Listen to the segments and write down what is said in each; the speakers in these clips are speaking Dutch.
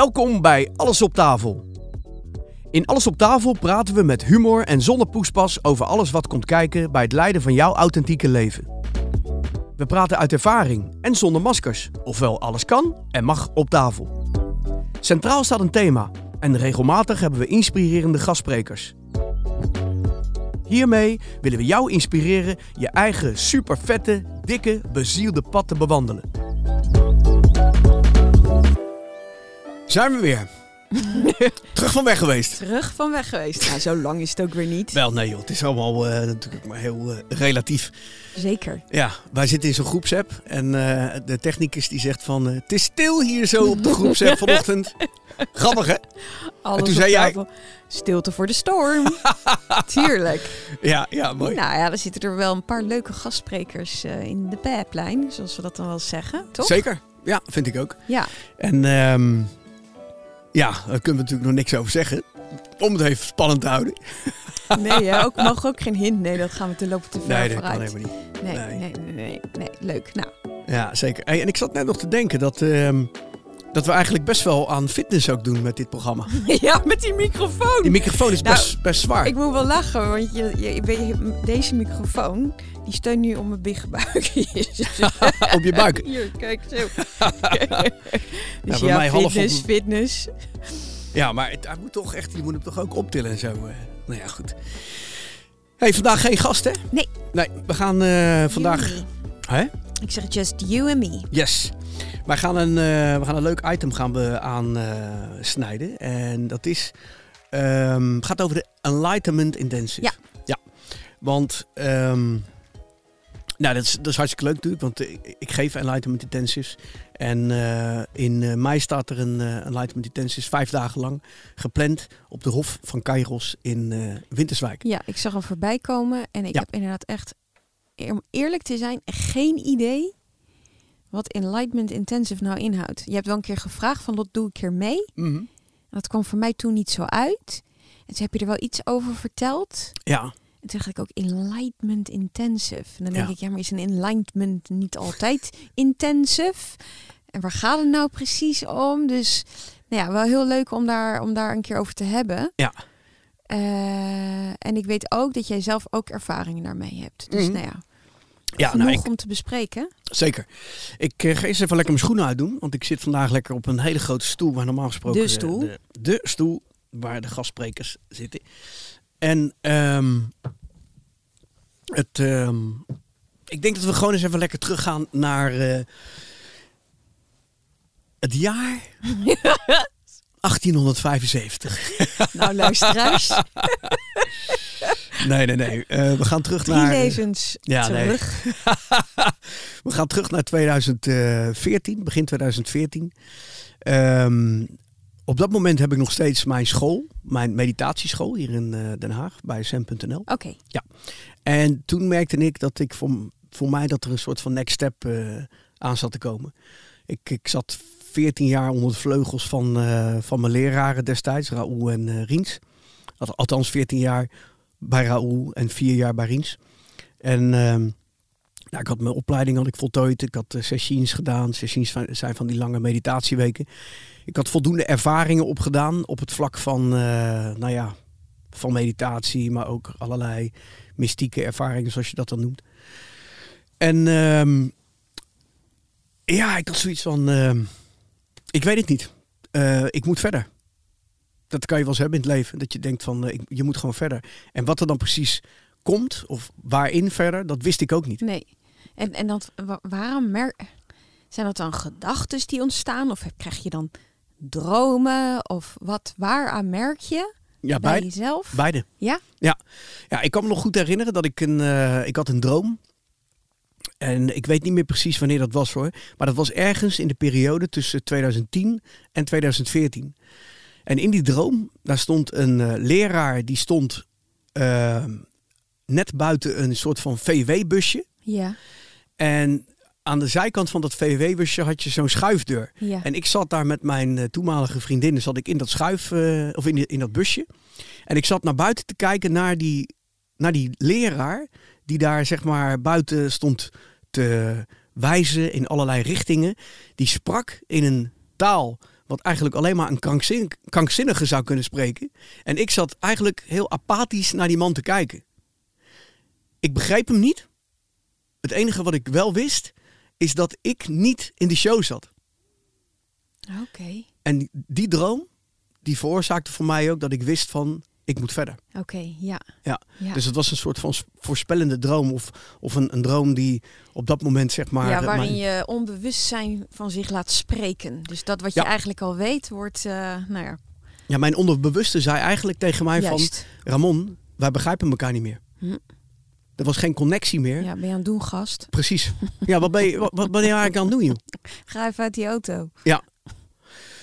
Welkom bij Alles op tafel. In Alles op tafel praten we met humor en zonder poespas over alles wat komt kijken bij het leiden van jouw authentieke leven. We praten uit ervaring en zonder maskers, ofwel alles kan en mag op tafel. Centraal staat een thema en regelmatig hebben we inspirerende gastsprekers. Hiermee willen we jou inspireren je eigen supervette, dikke, bezielde pad te bewandelen. Zijn we weer. Terug van weg geweest. Terug van weg geweest. Nou, zo lang is het ook weer niet. Wel, nee joh, het is allemaal eh, natuurlijk maar heel eh, relatief. Zeker. Ja, wij zitten in zo'n groepsapp en eh, de technicus die zegt van... het is stil hier zo op de groepsapp vanochtend. Grappig hè? Alles toen op zei jij-. Stilte voor de storm. Tuurlijk. Ja, ja, mooi. Nou ja, er zitten er wel een paar leuke gastsprekers in de pijplijn, zoals we dat dan wel zeggen, toch? Zeker. Ja, vind ik ook. Ja. En ehm, ja, daar kunnen we natuurlijk nog niks over zeggen. Om het even spannend te houden. Nee, hè, ook, mogen ook geen hint. Nee, dat gaan we te lopen te ver Nee, dat kan vooruit. helemaal niet. nee, nee. nee, nee, nee, nee. Leuk. Nou, Ja, zeker. Hey, en ik zat net nog te denken dat, ehm, dat we eigenlijk best wel aan fitness ook doen met dit programma. ja, met die microfoon. Die microfoon is Nou, best, best zwaar. Ik moet wel lachen, want je, je, je- deze microfoon, die steunt nu op mijn bigbuik. Op je buik. Hier, kijk zo. dus ja, mij half op fitness, fitness. Ja, maar het, hij moet toch echt, je moet hem toch ook optillen en zo. eh. Nou ja, goed. hey, vandaag geen gast, hè? Nee. Nee, we gaan eh, vandaag... Hè? Ik zeg just you and me. Yes. Wij gaan een, eh, we gaan een leuk item gaan we aan eh, snijden. En dat is, ehm, gaat over de Enlightenment Intensive. Ja. Ja. Want, ehm, nou, dat is, dat is hartstikke leuk natuurlijk, want eh, ik, ik geef Enlightenment Intensives. En eh, in eh, mei staat er een eh, Enlightenment Intensive, vijf dagen lang, gepland op de Hof van Kairos in eh, Winterswijk. Ja, ik zag hem voorbij komen en ik Ja. heb inderdaad echt, om eerlijk te zijn, geen idee wat Enlightenment Intensive nou inhoudt. Je hebt wel een keer gevraagd van, dat doe ik hier mee? Mhm. Dat kwam voor mij toen niet zo uit. En toen heb je er wel iets over verteld. Ja, En toen dacht ik ook enlightenment intensive. En dan denk Ja. ik, ja, maar is een enlightenment niet altijd intensive? En waar gaat het nou precies om? Dus nou ja, wel heel leuk om daar, om daar een keer over te hebben. Ja. Eh, en ik weet ook dat jij zelf ook ervaringen daarmee hebt. Dus Mhm. nou ja, ja genoeg nou, ik, om te bespreken. Zeker. Ik eh, ga eerst even lekker mijn schoenen uitdoen. Want ik zit vandaag lekker op een hele grote stoel. Waar normaal gesproken... De stoel? De, de stoel waar de gastsprekers zitten. En ehm, het, ehm, ik denk dat we gewoon eens even lekker teruggaan naar eh, het jaar 1875. Nou, luisteraars, Nee, nee, nee. Eh, we gaan terug drie naar... levens Ja, nee. terug. We gaan terug naar 2014, begin 2014. Ehm, op dat moment heb ik nog steeds mijn school, mijn meditatieschool hier in eh, Den Haag bij sem.nl. Oké, En toen merkte ik dat ik voor, voor mij dat er een soort van next step eh, aan zat te komen. Ik, ik zat 14 jaar onder de vleugels van, eh, van mijn leraren destijds, Raoul en Riens. Al- Althans 14 jaar bij Raoul en 4 jaar bij Riens. En ehm, ik had mijn opleiding had ik voltooid. Ik had uh, sessions gedaan. Sessions van- zijn van die lange meditatieweken. Ik had voldoende ervaringen opgedaan op het vlak van, eh, nou ja, van meditatie, maar ook allerlei mystieke ervaringen, zoals je dat dan noemt. En ehm, ja, ik had zoiets van, ehm, ik weet het niet. Eh, ik moet verder. Dat kan je wel eens hebben in het leven. Dat je denkt van, je moet gewoon verder. En wat er dan precies komt, of waarin verder, dat wist ik ook niet. nee. En, en dat, wa- waarom merk... Zijn dat dan gedachten die ontstaan? Of krijg je dan dromen? Of wat, waaraan merk je Ja, bij jezelf? beide. Ja? Ja. Ja, ik kan me nog goed herinneren dat ik een, eh, ik had een droom. En ik weet niet meer precies wanneer dat was hoor. Maar dat was ergens in de periode tussen 2010 en 2014. En in die droom, daar stond een eh, leraar die stond eh, net buiten een soort van VW-busje. Ja. En aan de zijkant van dat VW-busje had je zo'n schuifdeur. Ja. En ik zat daar met mijn eh, toenmalige vriendinnen, zat ik in dat schuif, eh, of in, die- in dat busje. En ik zat naar buiten te kijken naar die, naar die leraar, die daar zeg maar buiten stond te wijzen in allerlei richtingen. Die sprak in een taal wat eigenlijk alleen maar een krankzin, krankzinnige zou kunnen spreken. En ik zat eigenlijk heel apathisch naar die man te kijken. Ik begreep hem niet. Het enige wat ik wel wist, is dat ik niet in de show zat. Oké. En die droom, die veroorzaakte voor mij ook dat ik wist van, ik moet verder. Oké, ja. Ja. Ja. Dus het was een soort van voorspellende droom. Of, of een, een droom die op dat moment, zeg maar... ja, eh, waarin mijn- je onbewustzijn van zich laat spreken. Dus dat wat je eigenlijk al weet, wordt, eh, nou ja, ja, mijn onderbewuste zei eigenlijk tegen mij van... Ramon, wij begrijpen elkaar niet meer. Hm. Er was geen connectie meer. Ja, ben je aan het doen, gast? Precies. Ja, wat ben je, wat, wat ben je eigenlijk aan het doen, joh? Ga even uit die auto.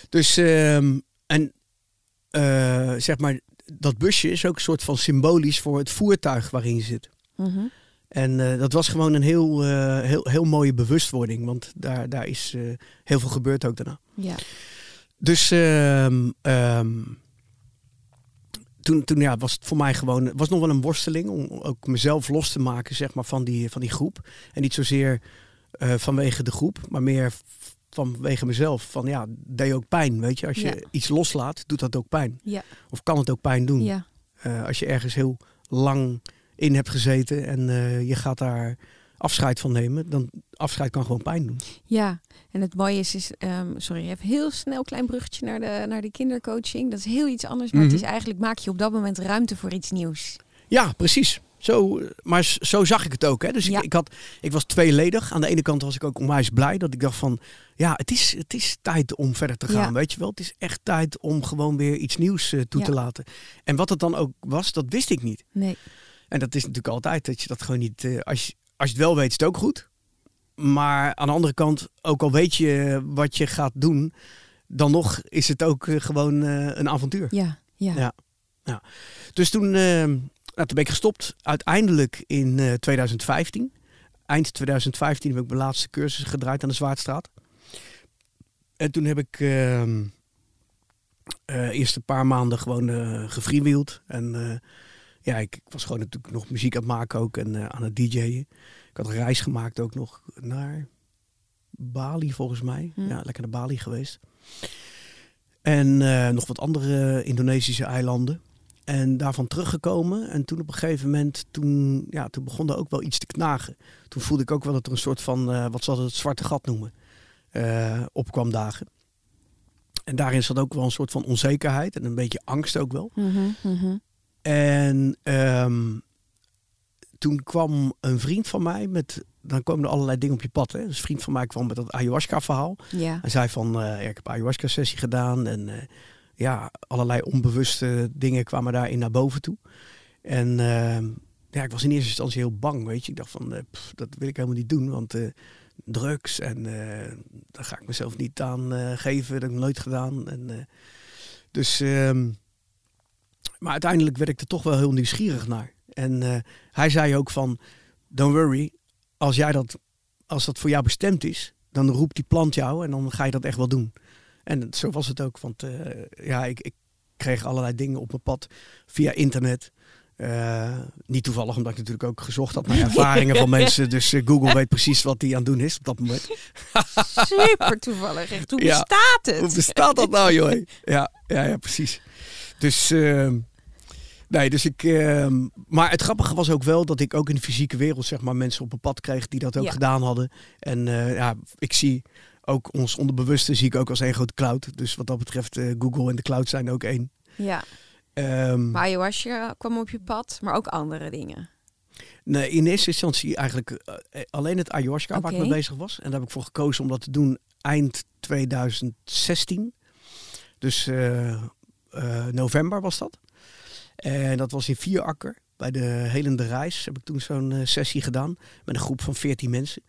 Dus, ehm, en eh, zeg maar, dat busje is ook een soort van symbolisch voor het voertuig waarin je zit. Mhm. En eh, dat was gewoon een heel, eh, heel, heel mooie bewustwording, want daar, daar is heel veel gebeurd ook daarna. Ja. Dus ehm, toen, toen ja, was het voor mij gewoon, was nog wel een worsteling om ook mezelf los te maken zeg maar, van, die, van die groep. En niet zozeer eh, vanwege de groep, maar meer vanwege mezelf. Van ja, deed ook pijn, weet je. Als je Ja. iets loslaat, doet dat ook pijn. Ja. Of kan het ook pijn doen. Ja. Eh, als je ergens heel lang in hebt gezeten en eh, je gaat daar afscheid van nemen, dan afscheid kan gewoon pijn doen. Ja, en het mooie is, is ehm, sorry, even heel snel klein bruggetje naar de, naar de kindercoaching. Dat is heel iets anders, maar Mhm. het is eigenlijk maak je op dat moment ruimte voor iets nieuws. Ja, precies. Zo, maar zo zag ik het ook. Hè. Dus Ja. ik, ik, had, ik was tweeledig. Aan de ene kant was ik ook onwijs blij dat ik dacht van... Ja, het is, het is tijd om verder te gaan, Ja. weet je wel. Het is echt tijd om gewoon weer iets nieuws eh, toe Ja. te laten. En wat het dan ook was, dat wist ik niet. Nee. En dat is natuurlijk altijd dat je dat gewoon niet... eh, als, je, als je het wel weet, is het ook goed. Maar aan de andere kant, ook al weet je wat je gaat doen... dan nog is het ook eh, gewoon eh, een avontuur. Ja, ja. Ja. Dus toen, eh, nou, toen ben ik gestopt. Uiteindelijk in eh, 2015. Eind 2015 heb ik mijn laatste cursus gedraaid aan de Zwaardstraat. En toen heb ik ehm, eh, eerst een paar maanden gewoon gefreewheeld. En ja, ik, ik was gewoon natuurlijk nog muziek aan het maken ook en aan het DJ'en. Ik had een reis gemaakt ook nog naar Bali volgens mij. Hm. Ja, lekker naar Bali geweest. En eh, nog wat andere Indonesische eilanden. En daarvan teruggekomen. En toen op een gegeven moment, toen, ja, toen begon er ook wel iets te knagen. Toen voelde ik ook wel dat er een soort van, eh, wat ze altijd het zwarte gat noemen, eh, opkwam dagen. En daarin zat ook wel een soort van onzekerheid en een beetje angst ook wel. Mhm, mhm. En ehm, toen kwam een vriend van mij met, dan komen er allerlei dingen op je pad. Hè? Dus een vriend van mij kwam met dat ayahuasca verhaal. Ja. Hij zei van, eh, ja, ik heb een ayahuasca sessie gedaan en eh, ja, allerlei onbewuste dingen kwamen daarin naar boven toe. En ehm, ja, ik was in eerste instantie heel bang, weet je. Ik dacht van, eh, pff, dat wil ik helemaal niet doen, want drugs en daar ga ik mezelf niet aan geven. Dat heb ik nooit gedaan. En, dus, ehm, maar uiteindelijk werd ik er toch wel heel nieuwsgierig naar. En eh, hij zei ook van, don't worry, als jij dat, als dat voor jou bestemd is, dan roept die plant jou en dan ga je dat echt wel doen. En zo was het ook, want eh, ja, ik, ik kreeg allerlei dingen op mijn pad via internet. Eh, niet toevallig, omdat ik natuurlijk ook gezocht had naar ervaringen van mensen. Dus Google weet precies wat die aan het doen is op dat moment. Super toevallig. Echt, hoe Ja. bestaat het? Hoe bestaat dat nou, joh? Ja, ja, ja precies. Dus, ehm, nee, dus ik. ehm, maar het grappige was ook wel dat ik ook in de fysieke wereld, zeg maar, mensen op mijn pad kreeg die dat ook Ja. gedaan hadden. En eh, ja, ik zie ook ons onderbewuste zie ik ook als één grote cloud. Dus wat dat betreft, eh, Google en de cloud zijn ook één. Ja. Ehm, Maar ayahuasca kwam op je pad, maar ook andere dingen. Nee, in eerste instantie eigenlijk eh, alleen het ayahuasca waar ik mee bezig was. En daar heb ik voor gekozen om dat te doen eind 2016. Dus november was dat. En dat was in Vierakker. Bij de Helende Reis heb ik toen zo'n eh, sessie gedaan. Met een groep van 14 mensen.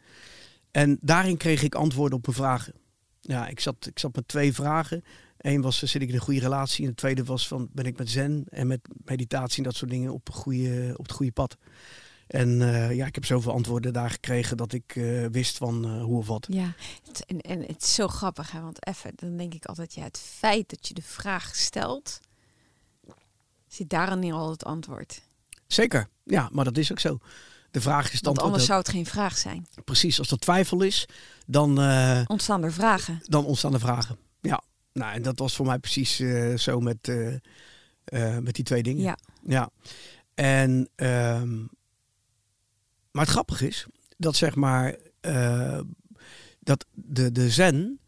En daarin kreeg ik antwoorden op mijn vragen. Ja, ik zat, ik zat met twee vragen. Eén was, zit ik in een goede relatie? En de tweede was, van, ben ik met zen en met meditatie en dat soort dingen op, goede, op het goede pad? En eh, ja, ik heb zoveel antwoorden daar gekregen dat ik eh, wist van eh, hoe of wat. Ja, en, en het is zo grappig, hè? want even, dan denk ik altijd, ja, het feit dat je de vraag stelt, zit daarin al het antwoord. Zeker, ja, maar dat is ook zo. De vraag is Want dan anders zou het geen vraag zijn. precies als er twijfel is, dan, eh, Ontstaan er vragen. dan ontstaan er vragen. Ja, Nou, en dat was voor mij precies eh, zo met, eh, met die twee dingen. Ja. Ja. En, ehm, maar het grappige is dat zeg maar dat de, de zen,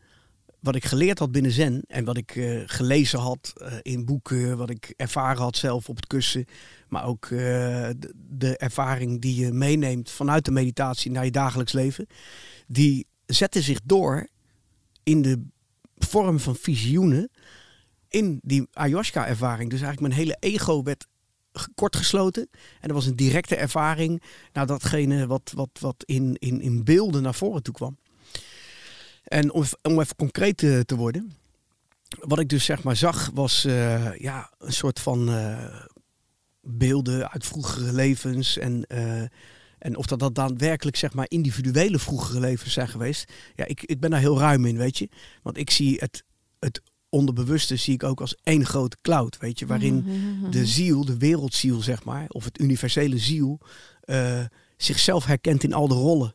wat ik geleerd had binnen zen en wat ik eh, gelezen had eh, in boeken, wat ik ervaren had zelf op het kussen, maar ook eh, de, ervaring die je meeneemt vanuit de meditatie naar je dagelijks leven, die zette zich door in de vorm van visioenen in die ayahuasca-ervaring. Dus eigenlijk mijn hele ego werd kortgesloten. En er was een directe ervaring naar datgene wat, wat, wat in, in, in beelden naar voren toe kwam. En om, om even concreet te, te worden. Wat ik dus zeg maar zag was eh, ja, een soort van eh, beelden uit vroegere levens. En, eh, en of dat, dat daadwerkelijk zeg maar individuele vroegere levens zijn geweest. Ja, ik, ik ben daar heel ruim in, weet je. Want ik zie het, het onderbewuste zie ik ook als één grote cloud, weet je. Waarin Mhm, de ziel, de wereldziel zeg maar, of het universele ziel, zichzelf herkent in al de rollen.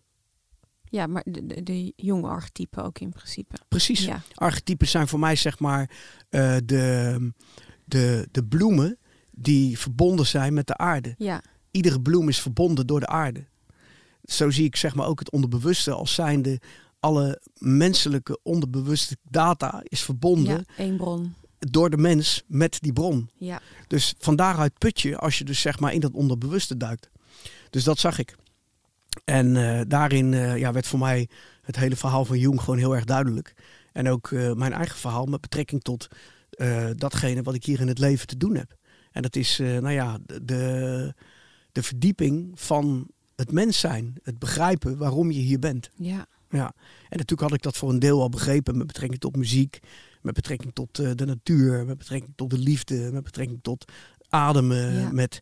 Ja, maar de, de, de jonge archetypen ook in principe. Precies. Ja. Archetypen zijn voor mij zeg maar eh, de, de, de bloemen die verbonden zijn met de aarde. Ja. Iedere bloem is verbonden door de aarde. Zo zie ik zeg maar ook het onderbewuste als zijnde alle menselijke onderbewuste data is verbonden ja, één bron. door de mens met die bron. Ja. Dus van daaruit put je als je dus zeg maar in dat onderbewuste duikt. Dus dat zag ik. En eh, daarin eh, ja, werd voor mij het hele verhaal van Jung gewoon heel erg duidelijk. En ook eh, mijn eigen verhaal met betrekking tot datgene wat ik hier in het leven te doen heb. En dat is, nou ja, de- de, verdieping van het mens zijn. Het begrijpen waarom je hier bent. Ja. Ja, en natuurlijk had ik dat voor een deel al begrepen met betrekking tot muziek, met betrekking tot de natuur, met betrekking tot de liefde, met betrekking tot ademen, Ja. met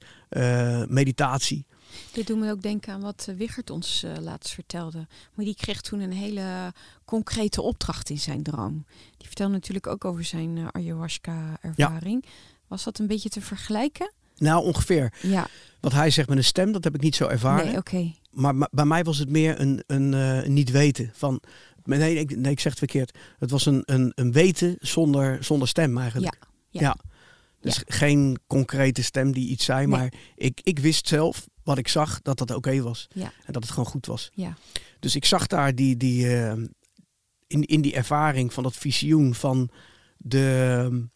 meditatie. Dit doet me ook denken aan wat eh, Wichert ons eh, laatst vertelde. Maar die kreeg toen een hele concrete opdracht in zijn droom. Die vertelde natuurlijk ook over zijn eh, ayahuasca-ervaring. Was dat een beetje te vergelijken? Nou, ongeveer. Ja, Wat hij zegt met een stem, dat heb ik niet zo ervaren. nee, oké. Maar ma- bij mij was het meer een, een, niet weten. Van, nee, ik, nee, ik zeg het verkeerd. Het was een, een, een weten zonder, zonder stem eigenlijk. Ja, ja. Dus geen concrete stem die iets zei. Nee. Maar ik, ik wist zelf wat ik zag, dat dat oké was. Ja. En dat het gewoon goed was. Ja. Dus ik zag daar die, die, eh, in, in die ervaring van dat visioen van de,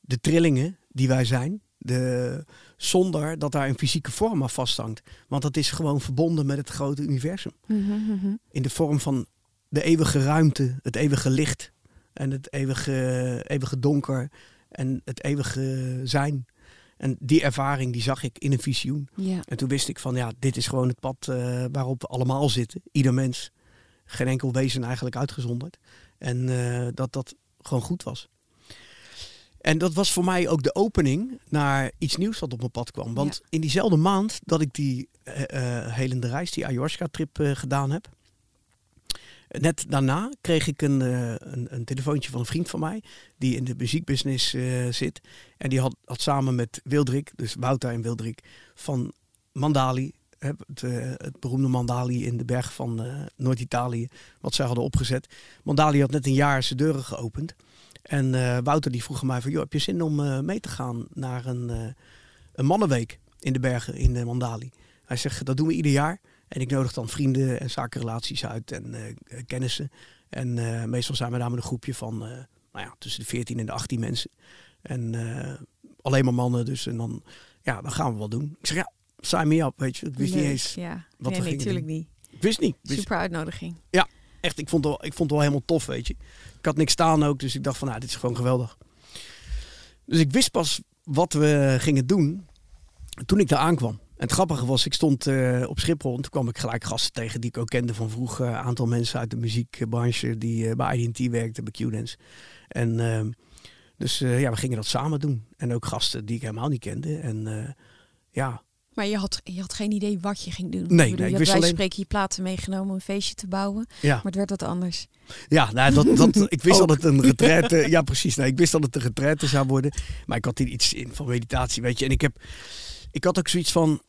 de trillingen die wij zijn. De, zonder dat daar een fysieke vorm aan vasthangt. Want dat is gewoon verbonden met het grote universum. Mhm, mhm. In de vorm van de eeuwige ruimte, het eeuwige licht. En het eeuwige, eeuwige donker. En het eeuwige zijn. En die ervaring die zag ik in een visioen. Ja. En toen wist ik van ja, dit is gewoon het pad eh, waarop we allemaal zitten. Ieder mens. Geen enkel wezen eigenlijk uitgezonderd. En eh, dat dat gewoon goed was. En dat was voor mij ook de opening naar iets nieuws wat op mijn pad kwam. Want in diezelfde maand dat ik die eh, helende reis, die ayahuasca-trip gedaan heb. Net daarna kreeg ik een, eh, een, een telefoontje van een vriend van mij. Die in de muziekbusiness eh, zit. En die had, had samen met Wildrik, dus Wouter en Wildrik, van Mandali. Het, eh, het beroemde Mandali in de berg van Noord-Italië. Wat zij hadden opgezet. Mandali had net een jaar zijn deuren geopend. En Wouter die vroeg mij van, joh, heb je zin om mee te gaan naar een, een mannenweek in de bergen in Mandali? Hij zegt, dat doen we ieder jaar. En ik nodig dan vrienden en zakenrelaties uit en eh, kennissen. En eh, meestal zijn we daar met een groepje van eh, nou ja, tussen de 14 en de 18 mensen. En alleen maar mannen dus. En dan, ja, dan gaan we wel doen. Ik zeg, ja, sign me up, weet je. Ik wist niet Leuk, eens. Ja. wat nee, we nee, gingen natuurlijk niet. Ik wist niet. Wist- Super uitnodiging. echt, ik vond, het wel, ik vond het wel helemaal tof, weet je. Ik had niks staan ook, dus ik dacht van, nou, dit is gewoon geweldig. Dus ik wist pas wat we gingen doen toen ik daar aankwam. En het grappige was, ik stond eh, op Schiphol en toen kwam ik gelijk gasten tegen die ik ook kende van vroeger. Een aantal mensen uit de muziekbranche die eh, bij IDT werkten, bij Q-Dance. En ehm, dus eh, ja, we gingen dat samen doen. En ook gasten die ik helemaal niet kende. En ja, Maar je had, je had geen idee wat je ging doen. Nee, bedoel, nee, ik wist alleen- spreken je platen meegenomen om een feestje te bouwen. ja. Maar het werd wat anders. Ja, nou, dat, dat, ik wist dat het een retraite... Ja, precies. Nou, ik wist dat het een retraite zou worden. Maar ik had hier iets in van meditatie, weet je. En ik, heb, ik had ook zoiets van...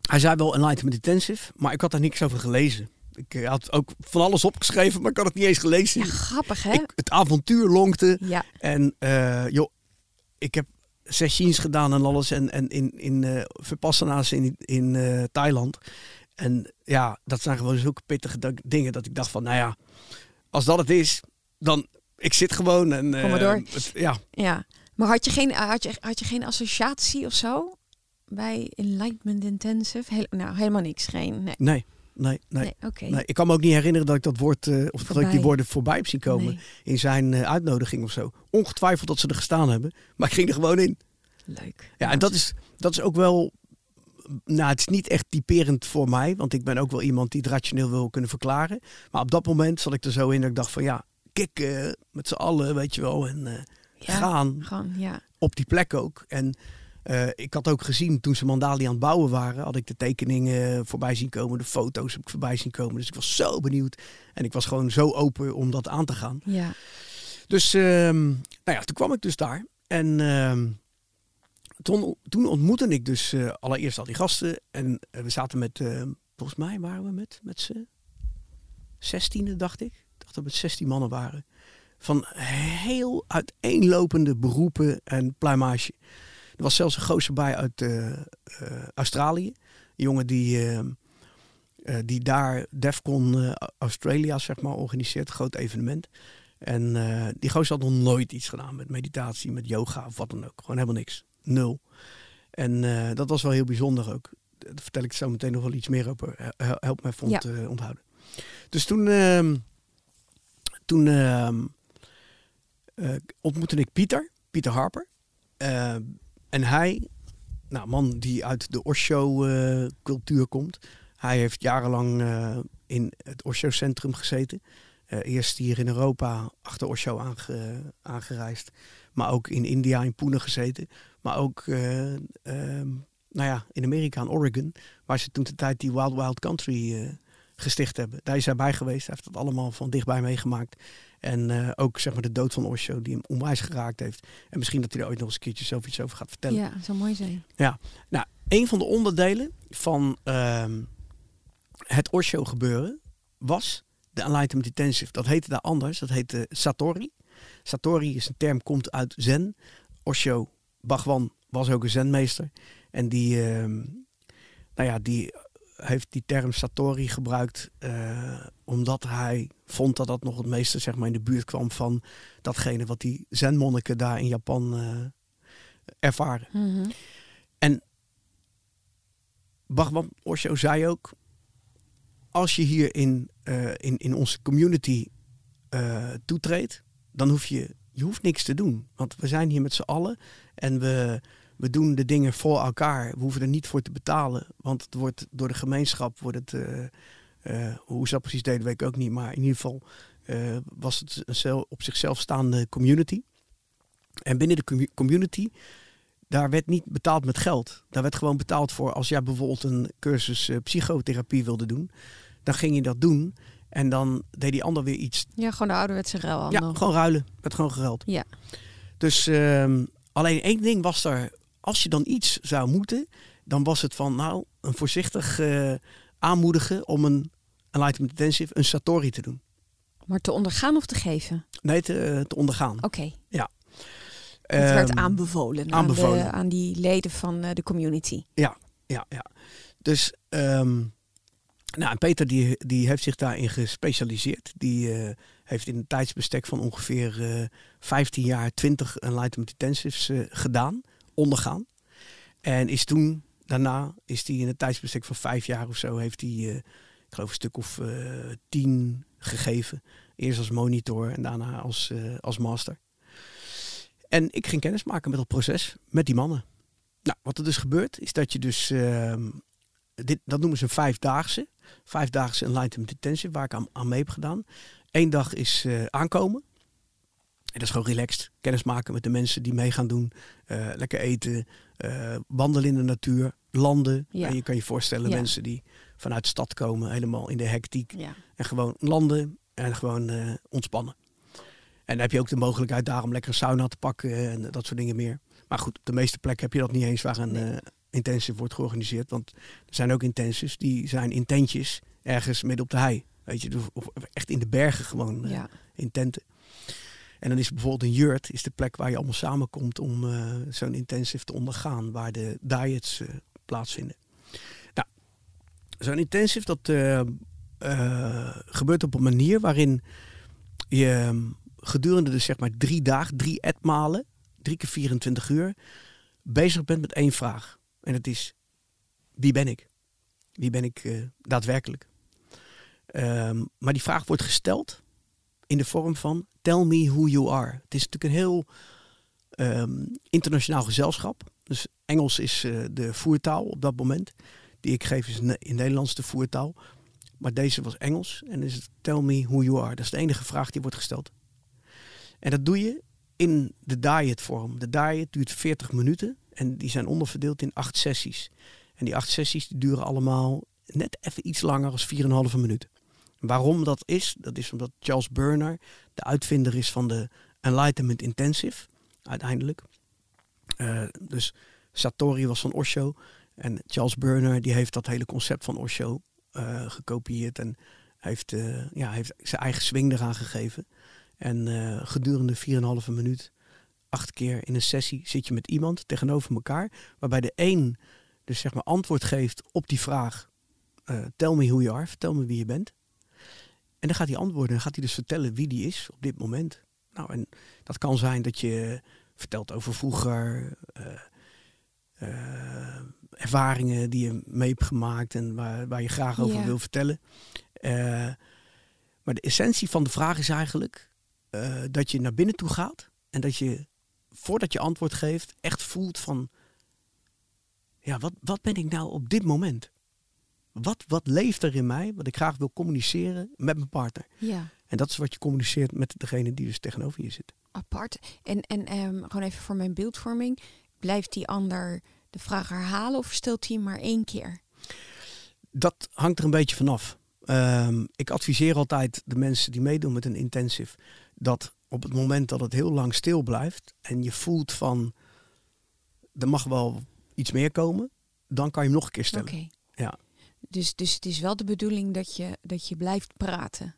Hij zei wel Enlightenment Intensive, maar ik had daar niks over gelezen. Ik had ook van alles opgeschreven, maar ik had het niet eens gelezen. Ja, grappig hè? Ik, het avontuur lonkte. ja, En uh, joh, ik heb sessies gedaan en alles. En, en in, in uh, Vipassana's in, in uh, Thailand. En ja, dat zijn gewoon zulke pittige dingen dat ik dacht van, nou ja, als dat het is, dan ik zit gewoon en Kom maar door. Het, ja. ja. Maar had je, geen, had, je, had je geen associatie of zo bij Enlightenment Intensive? Heel, nou, helemaal niks. Geen, nee. Nee. Nee, nee. nee, okay. nee, ik kan me ook niet herinneren dat ik dat woord uh, of voorbij. dat ik die woorden voorbij heb zien komen Nee. in zijn uh, uitnodiging of zo. Ongetwijfeld dat ze er gestaan hebben, maar ik ging er gewoon in. Leuk. Ja, en dat is, dat is ook wel. Nou, het is niet echt typerend voor mij, want ik ben ook wel iemand die het rationeel wil kunnen verklaren. Maar op dat moment zat ik er zo in dat ik dacht van ja, kikken met z'n allen, weet je wel, en uh, ja, gaan gewoon, ja. op die plek ook. En uh, ik had ook gezien toen ze Mandali aan het bouwen waren, had ik de tekeningen voorbij zien komen, de foto's heb ik voorbij zien komen. Dus ik was zo benieuwd en ik was gewoon zo open om dat aan te gaan. Ja. Dus, uh, nou ja, toen kwam ik dus daar en uh, toen, toen, ontmoette ik dus uh, allereerst al die gasten en we zaten met, volgens mij waren we met, met z'n zestiende, dacht ik. Ik dacht dat we 16 mannen waren. Van heel uiteenlopende beroepen en pluimage. Er was zelfs een gozer bij uit uh, uh, Australië. Een jongen die, uh, die daar Defcon Australia zeg maar, organiseert. Een groot evenement. En die gozer had nog nooit iets gedaan met meditatie, met yoga of wat dan ook. Gewoon helemaal niks. Nul. En dat was wel heel bijzonder ook. Daar vertel ik zo meteen nog wel iets meer over. Help mij vond ja. onthouden. Dus toen, ehm, toen ehm, ontmoette ik Pieter. Pieter Harper. En hij, nou man die uit de Osho-cultuur komt. Hij heeft jarenlang uh, in het Osho-centrum gezeten. Uh, eerst hier in Europa achter Osho aange, aangereisd. Maar ook in India, in Pune gezeten. Maar ook nou ja, in Amerika, in Oregon. Waar ze toen de tijd die Wild Wild Country gesticht hebben. Daar is hij bij geweest. Hij heeft dat allemaal van dichtbij meegemaakt. En uh, ook zeg maar de dood van Osho die hem onwijs geraakt heeft. En misschien dat hij er ooit nog eens een keertje zelf iets over gaat vertellen. Ja, zou mooi zijn. Ja, nou, een van de onderdelen van uh, het Osho gebeuren was de Enlightenment Intensive. Dat heette daar anders. Dat heette Satori. Satori is een term, komt uit Zen. Osho Bhagwan was ook een Zenmeester. En die, uh, nou ja, die heeft die term Satori gebruikt uh, omdat hij vond dat dat nog het meeste zeg maar, in de buurt kwam van datgene wat die zenmonniken daar in Japan uh, ervaren. Mm -hmm. En Bhagwan Osho zei ook, als je hier in, uh, in, in onze community toetreedt, dan hoef je, je hoeft niks te doen. Want we zijn hier met z'n allen en we, we doen de dingen voor elkaar. We hoeven er niet voor te betalen. Want het wordt door de gemeenschap wordt het. Uh, uh, hoe ze dat precies deden, weet ik ook niet. Maar in ieder geval uh, was het een op zichzelf staande community. En binnen de community, daar werd niet betaald met geld. Daar werd gewoon betaald voor als jij bijvoorbeeld een cursus psychotherapie wilde doen. Dan ging je dat doen. En dan deed die ander weer iets. Ja, gewoon de ouderwetse ruilhandel. Ja, gewoon ruilen. Werd gewoon geruild. Ja. Dus um, alleen één ding was er als je dan iets zou moeten, dan was het van nou een voorzichtig uh, aanmoedigen om een Enlightenment Intensive, een Satori te doen. Maar te ondergaan of te geven? Nee, te, te ondergaan. Oké. Okay. Ja. Het um, werd aanbevolen, aanbevolen. Aan, de, aan, die leden van uh, de community. Ja, ja, ja. Dus um, nou, en Peter die, die heeft zich daarin gespecialiseerd. Die uh, heeft in een tijdsbestek van ongeveer uh, 15 jaar 20 Enlightenment Intensives gedaan ondergaan. En is toen, daarna, is hij in een tijdsbestek van vijf jaar of zo, heeft hij, uh, ik geloof, een stuk of uh, tien gegeven. Eerst als monitor en daarna als, uh, als master. En ik ging kennis maken met het proces, met die mannen. Nou, wat er dus gebeurt, is dat je dus, ehm, dit, dat noemen ze een vijfdaagse. Vijfdaagse Enlightenment Intensive, waar ik aan, aan mee heb gedaan. Eén dag is aankomen. En dat is gewoon relaxed. Kennis maken met de mensen die mee gaan doen. Uh, lekker eten. Uh, wandelen in de natuur. Landen. Ja. En je kan je voorstellen Ja. mensen die vanuit de stad komen. Helemaal in de hectiek. Ja. En gewoon landen. En gewoon uh, ontspannen. En dan heb je ook de mogelijkheid daarom lekker een sauna te pakken. En dat soort dingen meer. Maar goed, op de meeste plekken heb je dat niet eens waar een Nee. intensive wordt georganiseerd. Want er zijn ook intensives die zijn in tentjes ergens midden op de hei. Weet je, dus- of echt in de bergen gewoon, eh, Ja. in tenten. En dan is bijvoorbeeld een yurt is de plek waar je allemaal samenkomt om eh, zo'n intensive te ondergaan, waar de diets eh, plaatsvinden. Nou, zo'n intensive dat eh, gebeurt op een manier waarin je ehm, gedurende dus zeg maar drie dagen, drie etmalen, drie keer 24 uur, bezig bent met één vraag. En dat is, wie ben ik? Wie ben ik daadwerkelijk? Ehm, maar die vraag wordt gesteld in de vorm van tell me who you are. Het is natuurlijk een heel ehm, internationaal gezelschap. Dus Engels is eh, de voertaal op dat moment. Die ik geef is in Nederlands de voertaal. Maar deze was Engels. En is het tell me who you are. Dat is de enige vraag die wordt gesteld. En dat doe je in de diet vorm. De diet duurt 40 minuten. En die zijn onderverdeeld in acht sessies. En die acht sessies die duren allemaal net even iets langer als 4,5 minuut. Waarom dat is, dat is omdat Charles Burner de uitvinder is van de Enlightenment Intensive, uiteindelijk. Eh, dus Satori was van Osho en Charles Burner die heeft dat hele concept van Osho eh, gekopieerd en heeft, eh, ja, heeft zijn eigen swing eraan gegeven. En gedurende 4,5 minuut, acht keer in een sessie, zit je met iemand tegenover elkaar, waarbij de een dus zeg maar antwoord geeft op die vraag, tell me who you are, vertel me wie je bent. En dan gaat hij antwoorden en gaat hij dus vertellen wie die is op dit moment. Nou, en dat kan zijn dat je vertelt over vroeger, eh, eh, ervaringen die je mee hebt gemaakt en waar, waar je graag over wil vertellen. Eh, maar de essentie van de vraag is eigenlijk dat je naar binnen toe gaat en dat je, voordat je antwoord geeft, echt voelt van, ja, wat, wat ben ik nou op dit moment? Wat, wat leeft er in mij, wat ik graag wil communiceren met mijn partner? Ja. En dat is wat je communiceert met degene die dus tegenover je zit. apart. En, en ehm, gewoon even voor mijn beeldvorming. Blijft die ander de vraag herhalen of stelt hij maar één keer? Dat hangt er een beetje vanaf. Ehm ik adviseer altijd de mensen die meedoen met een intensive dat op het moment dat het heel lang stil blijft en je voelt van er mag wel iets meer komen, dan kan je hem nog een keer Oké. stellen. Ja. Dus, dus het is wel de bedoeling dat je, dat je blijft praten.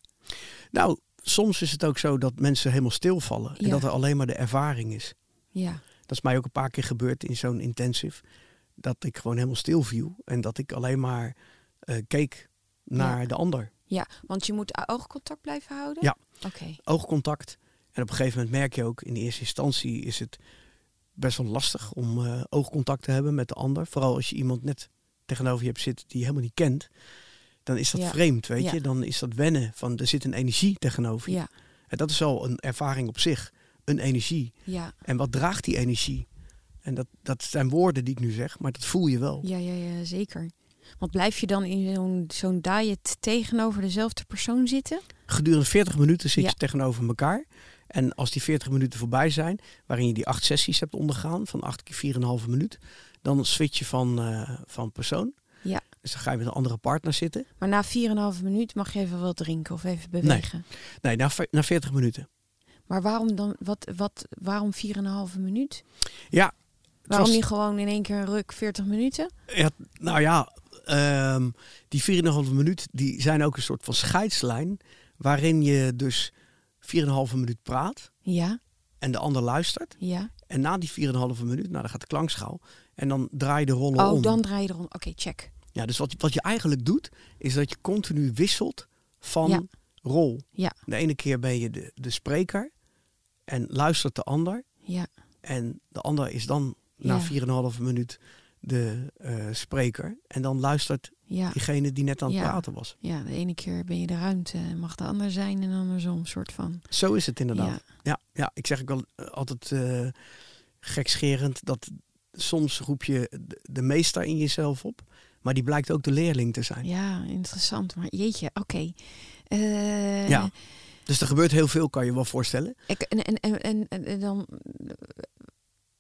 Nou, soms is het ook zo dat mensen helemaal stilvallen en Ja. dat er alleen maar de ervaring is. Ja. Dat is mij ook een paar keer gebeurd in zo'n intensive. Dat ik gewoon helemaal stil viel. En dat ik alleen maar eh, keek naar Ja. de ander. Ja, want je moet oogcontact blijven houden? Ja. Oké. Oogcontact. En op een gegeven moment merk je ook, in de eerste instantie is het best wel lastig om eh, oogcontact te hebben met de ander. Vooral als je iemand net tegenover je hebt zitten die je helemaal niet kent. Dan is dat Ja. vreemd, weet Ja. je. Dan is dat wennen van er zit een energie tegenover je. Ja. En dat is al een ervaring op zich. Een energie. Ja. En wat draagt die energie? En dat, dat zijn woorden die ik nu zeg, maar dat voel je wel. Ja, ja, ja, zeker. Want blijf je dan in zo'n zo'n diet tegenover dezelfde persoon zitten? Gedurende 40 minuten zit je tegenover elkaar. En als die 40 minuten voorbij zijn, waarin je die acht sessies hebt ondergaan, van 8 keer 4,5 minuut, dan switch je van, eh, van persoon. Ja. Dus dan ga je met een andere partner zitten. Maar na 4,5 minuut mag je even wat drinken of even bewegen. Nee, na, na 40 minuten. Maar waarom dan, wat, wat, waarom 4,5 minuut? Ja, Waarom was- niet gewoon in één keer een ruk 40 minuten? ja, nou ja, ehm, die 4,5 minuut, die zijn ook een soort van scheidslijn, waarin je dus 4,5 minuut praat Ja, en de ander luistert. ja. En na die 4,5 minuut, nou dan gaat de klankschouw. En dan draai je de rollen Oh, om. dan draai je erom. Oké, check. Ja, dus wat, wat je eigenlijk doet, is dat je continu wisselt van Ja. rol. Ja. De ene keer ben je de, de spreker en luistert de ander. Ja, En de ander is dan na Ja. 4,5 minuut de eh, spreker. En dan luistert ja. diegene die net aan het Ja. praten was. Ja, de ene keer ben je de ruimte, mag de ander zijn en andersom, soort van. Zo is het inderdaad. Ja, Ja, ja, ik zeg ook wel eh, altijd eh gekscherend dat soms roep je de, meester in jezelf op. Maar die blijkt ook de leerling te zijn. ja, interessant. Maar jeetje, oké. Eh, Ja. Dus er gebeurt heel veel, kan je wel voorstellen. Ik, en, en, en, en, dan,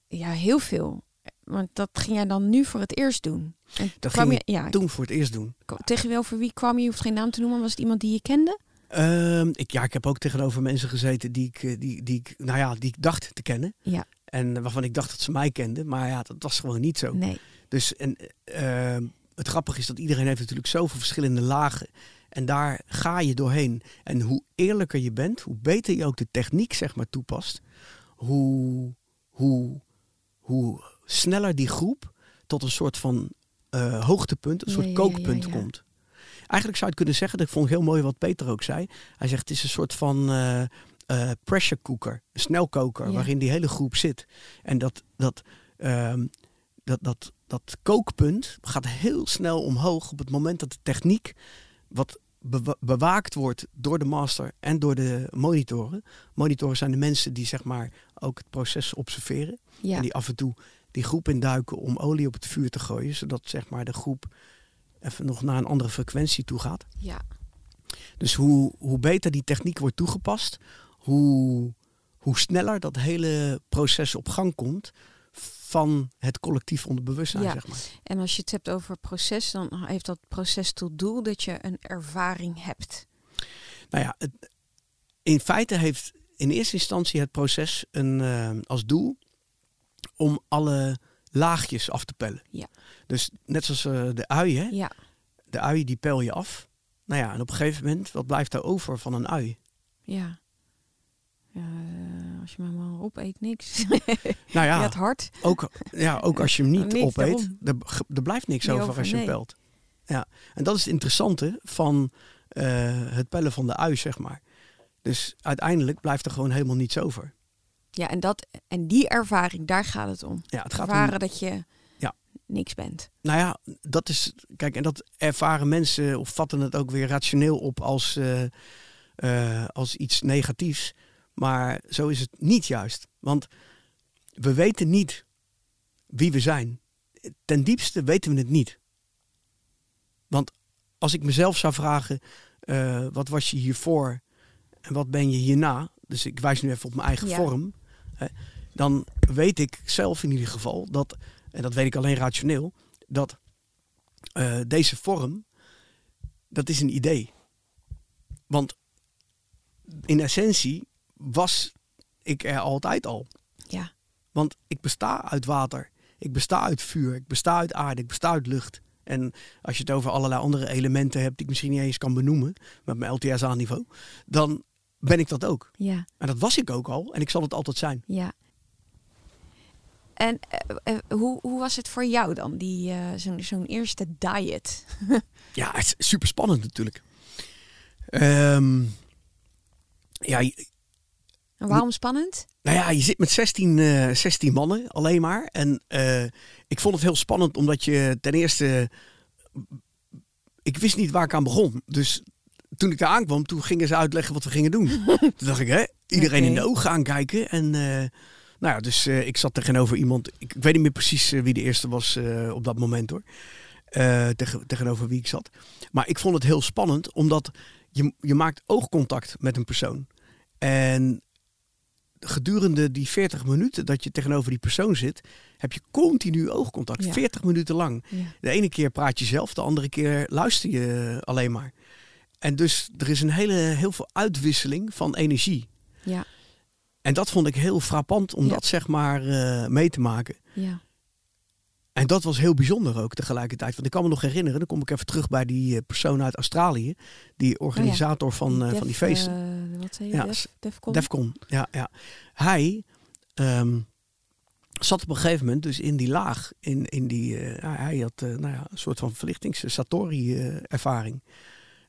ja, heel veel. Want dat ging jij dan nu voor het eerst doen. En Dat kwam ging je, ja, Toen voor het eerst doen. tegen wel voor wie kwam je? Je hoeft geen naam te noemen. Was het iemand die je kende? Ehm, ik, ja, ik heb ook tegenover mensen gezeten die ik, eh, die, die, ik, nou ja, die ik dacht te kennen. Ja. En waarvan ik dacht dat ze mij kenden. Maar ja, dat was gewoon niet zo. Nee. Dus en, ehm, het grappige is dat iedereen heeft natuurlijk zoveel verschillende lagen. En daar ga je doorheen. En hoe eerlijker je bent, hoe beter je ook de techniek zeg maar toepast, hoe, hoe, hoe sneller die groep tot een soort van uh, hoogtepunt, een soort kookpunt komt. Eigenlijk zou je het kunnen zeggen, dat vond ik heel mooi wat Peter ook zei. Hij zegt het is een soort van uh, uh, pressure cooker, een snelkoker, waarin die hele groep zit. En dat, dat, um, dat, dat, dat kookpunt gaat heel snel omhoog op het moment dat de techniek, wat bewaakt wordt door de master en door de monitoren. Monitoren zijn de mensen die zeg maar ook het proces observeren. En die af en toe die groep induiken om olie op het vuur te gooien. Zodat zeg maar de groep even nog naar een andere frequentie toe gaat. Ja. Dus hoe, hoe beter die techniek wordt toegepast, hoe, hoe sneller dat hele proces op gang komt van het collectief onderbewustzijn. Ja. Zeg maar. En als je het hebt over proces, dan heeft dat proces tot doel dat je een ervaring hebt. Nou ja, het, in feite heeft in eerste instantie het proces een, uh, als doel om alle laagjes af te pellen. Ja. Dus net zoals uh, de ui, hè? Ja. De ui die pel je af. Nou ja, en op een gegeven moment, wat blijft er over van een ui? Ja. Ja, eh, als je hem maar opeet, niks. Nou ja, het hart. Ook, ja, ook als je hem niet opeet, er, er, blijft niks over, als je hem pelt. Ja, en dat is het interessante van uh, het pellen van de ui, zeg maar. Dus uiteindelijk blijft er gewoon helemaal niets over. Ja, en, dat, en die ervaring, daar gaat het om. Ja, het gaat ervaren om, dat je ja. niks bent. Nou ja, dat is. Kijk, en dat ervaren mensen of vatten het ook weer rationeel op als, uh, uh, als iets negatiefs. Maar zo is het niet juist. Want we weten niet wie we zijn. Ten diepste weten we het niet. Want als ik mezelf zou vragen, uh, wat was je hiervoor en wat ben je hierna? Dus ik wijs nu even op mijn eigen vorm. Hè, dan weet ik zelf in ieder geval dat, en dat weet ik alleen rationeel, dat uh, deze vorm, dat is een idee. Want in essentie was ik er altijd al. Ja. Want ik besta uit water. Ik besta uit vuur. Ik besta uit aarde. Ik besta uit lucht. En als je het over allerlei andere elementen hebt die ik misschien niet eens kan benoemen met mijn LTSA-niveau, dan ben ik dat ook. Ja. En dat was ik ook al en ik zal het altijd zijn. Ja. En uh, uh, hoe, hoe was het voor jou dan, die uh, zo'n zo'n eerste diet? ja, het is super spannend natuurlijk. Um, ja, en waarom spannend? Nou ja, je zit met 16, uh, 16 mannen alleen maar. En uh, ik vond het heel spannend omdat je ten eerste... Ik wist niet waar ik aan begon. Dus toen ik daar aankwam, toen gingen ze uitleggen wat we gingen doen. toen dacht ik, hè, iedereen okay. in de ogen aankijken. En uh, nou ja, dus uh, ik zat tegenover iemand. Ik, ik, weet niet meer precies wie de eerste was op dat moment hoor. Tegen, tegenover wie ik zat. Maar ik vond het heel spannend, omdat je, je maakt oogcontact met een persoon. En gedurende die 40 minuten dat je tegenover die persoon zit, heb je continu oogcontact. Ja. 40 minuten lang. Ja. De ene keer praat je zelf, de andere keer luister je alleen maar. En dus er is een hele, heel veel uitwisseling van energie. Ja. En dat vond ik heel frappant om ja. dat zeg maar uh, mee te maken. Ja. En dat was heel bijzonder ook tegelijkertijd. Want ik kan me nog herinneren, dan kom ik even terug bij die persoon uit Australië. Die organisator oh ja. van, uh, Def, van die feesten. Uh, wat zei je? Ja, Def, Defcon? Defcon, ja. ja. Hij um, zat op een gegeven moment dus in die laag. In, in die, uh, hij had nou ja, een soort van verlichtings-satori-ervaring.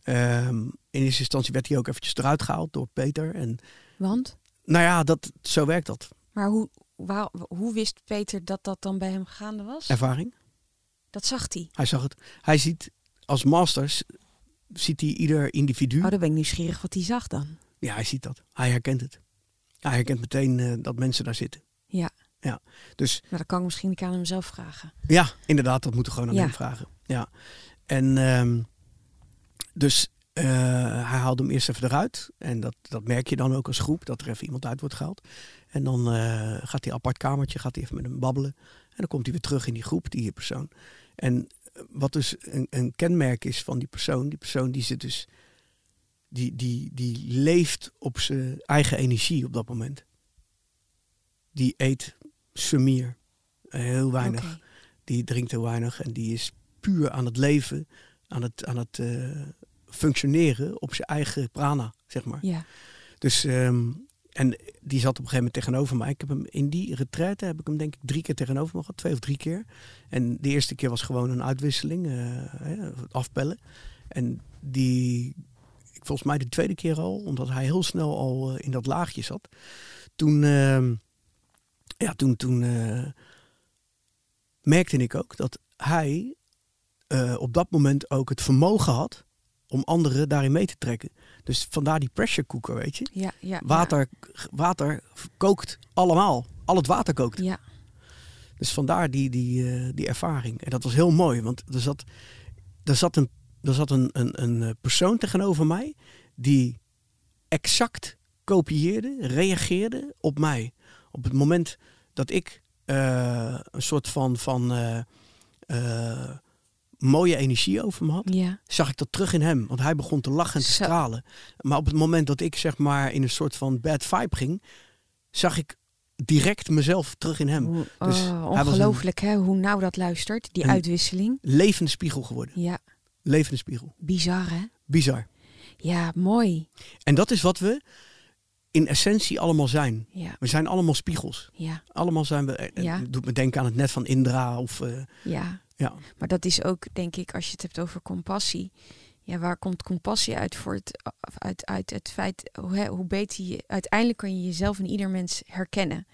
Um, in eerste instantie werd hij ook eventjes eruit gehaald door Peter. En, Want? Nou ja, dat, zo werkt dat. Maar hoe, Waar, hoe wist Peter dat dat dan bij hem gaande was? Ervaring. Dat zag hij. Hij zag het. Hij ziet als masters, ziet hij ieder individu. Oh, dan ben ik nieuwsgierig wat hij zag dan. Ja, hij ziet dat. Hij herkent het. Hij herkent meteen uh, dat mensen daar zitten. Ja. Ja. Dus. Maar dat kan ik misschien aan hem zelf vragen. Ja, inderdaad, dat moeten we gewoon aan ja. hem vragen. Ja. En um, dus uh, hij haalde hem eerst even eruit. En dat, dat merk je dan ook als groep, dat er even iemand uit wordt gehaald. En dan uh, gaat hij apart kamertje, gaat hij even met hem babbelen. En dan komt hij weer terug in die groep, die persoon. En wat dus een, een kenmerk is van die persoon, die persoon die zit dus, die, die, die leeft op zijn eigen energie op dat moment. Die eet sumier, heel weinig. Okay. Die drinkt heel weinig en die is puur aan het leven, aan het, aan het uh, functioneren op zijn eigen prana, zeg maar. Ja. Dus, ehm, en die zat op een gegeven moment tegenover mij. Ik heb hem in die retraite heb ik hem denk ik drie keer tegenover me gehad, twee of drie keer. En de eerste keer was gewoon een uitwisseling, hè, afbellen. En die, volgens mij de tweede keer al, omdat hij heel snel al eh, in dat laagje zat. Toen, ehm, ja, toen, toen eh, merkte ik ook dat hij op dat moment ook het vermogen had om anderen daarin mee te trekken. Dus vandaar die pressure cooker, weet je. Ja, ja, Water, water kookt allemaal. Al het water kookt. Ja. Dus vandaar die, die, eh, die ervaring. En dat was heel mooi, want er zat, er zat, een, er zat een, een, een eh, persoon tegenover mij die exact kopieerde, reageerde op mij. Op het moment dat ik eh, een soort van, van mooie energie over me had, ja. zag ik dat terug in hem. Want hij begon te lachen en te Zo. stralen. Maar op het moment dat ik zeg maar in een soort van bad vibe ging, zag ik direct mezelf terug in hem. Dus oh, ongelooflijk hè, hoe nauw dat luistert, die uitwisseling. Levende spiegel geworden. Ja, Levende spiegel. bizar hè? Bizar. Ja, mooi. En dat is wat we in essentie allemaal zijn. Ja, We zijn allemaal spiegels. ja, Allemaal zijn we. eh, Ja. Het doet me denken aan het net van Indra. Of, eh, ja. Ja. Maar dat is ook, denk ik, als je het hebt over compassie. Ja, waar komt compassie uit voort? Uit, uit het feit, hoe, hoe beter je... Uiteindelijk kan je jezelf in ieder mens herkennen.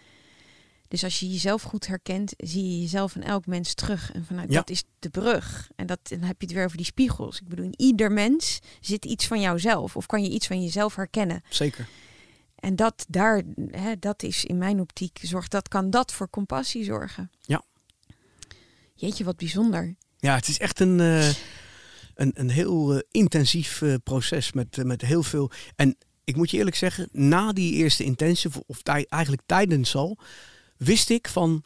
Dus als je jezelf goed herkent, zie je jezelf in elk mens terug. En vanuit Ja. dat is de brug. En dat, dan heb je het weer over die spiegels. Ik bedoel, in ieder mens zit iets van jouzelf. Of kan je iets van jezelf herkennen. Zeker. En dat daar, hè, dat is in mijn optiek, zorgt dat kan dat voor compassie zorgen. Ja. Jeetje, wat bijzonder. Ja, het is echt een, eh, een, een heel eh, intensief eh, proces met, met heel veel. En ik moet je eerlijk zeggen, na die eerste intensive, of eigenlijk tijdens al, wist ik van,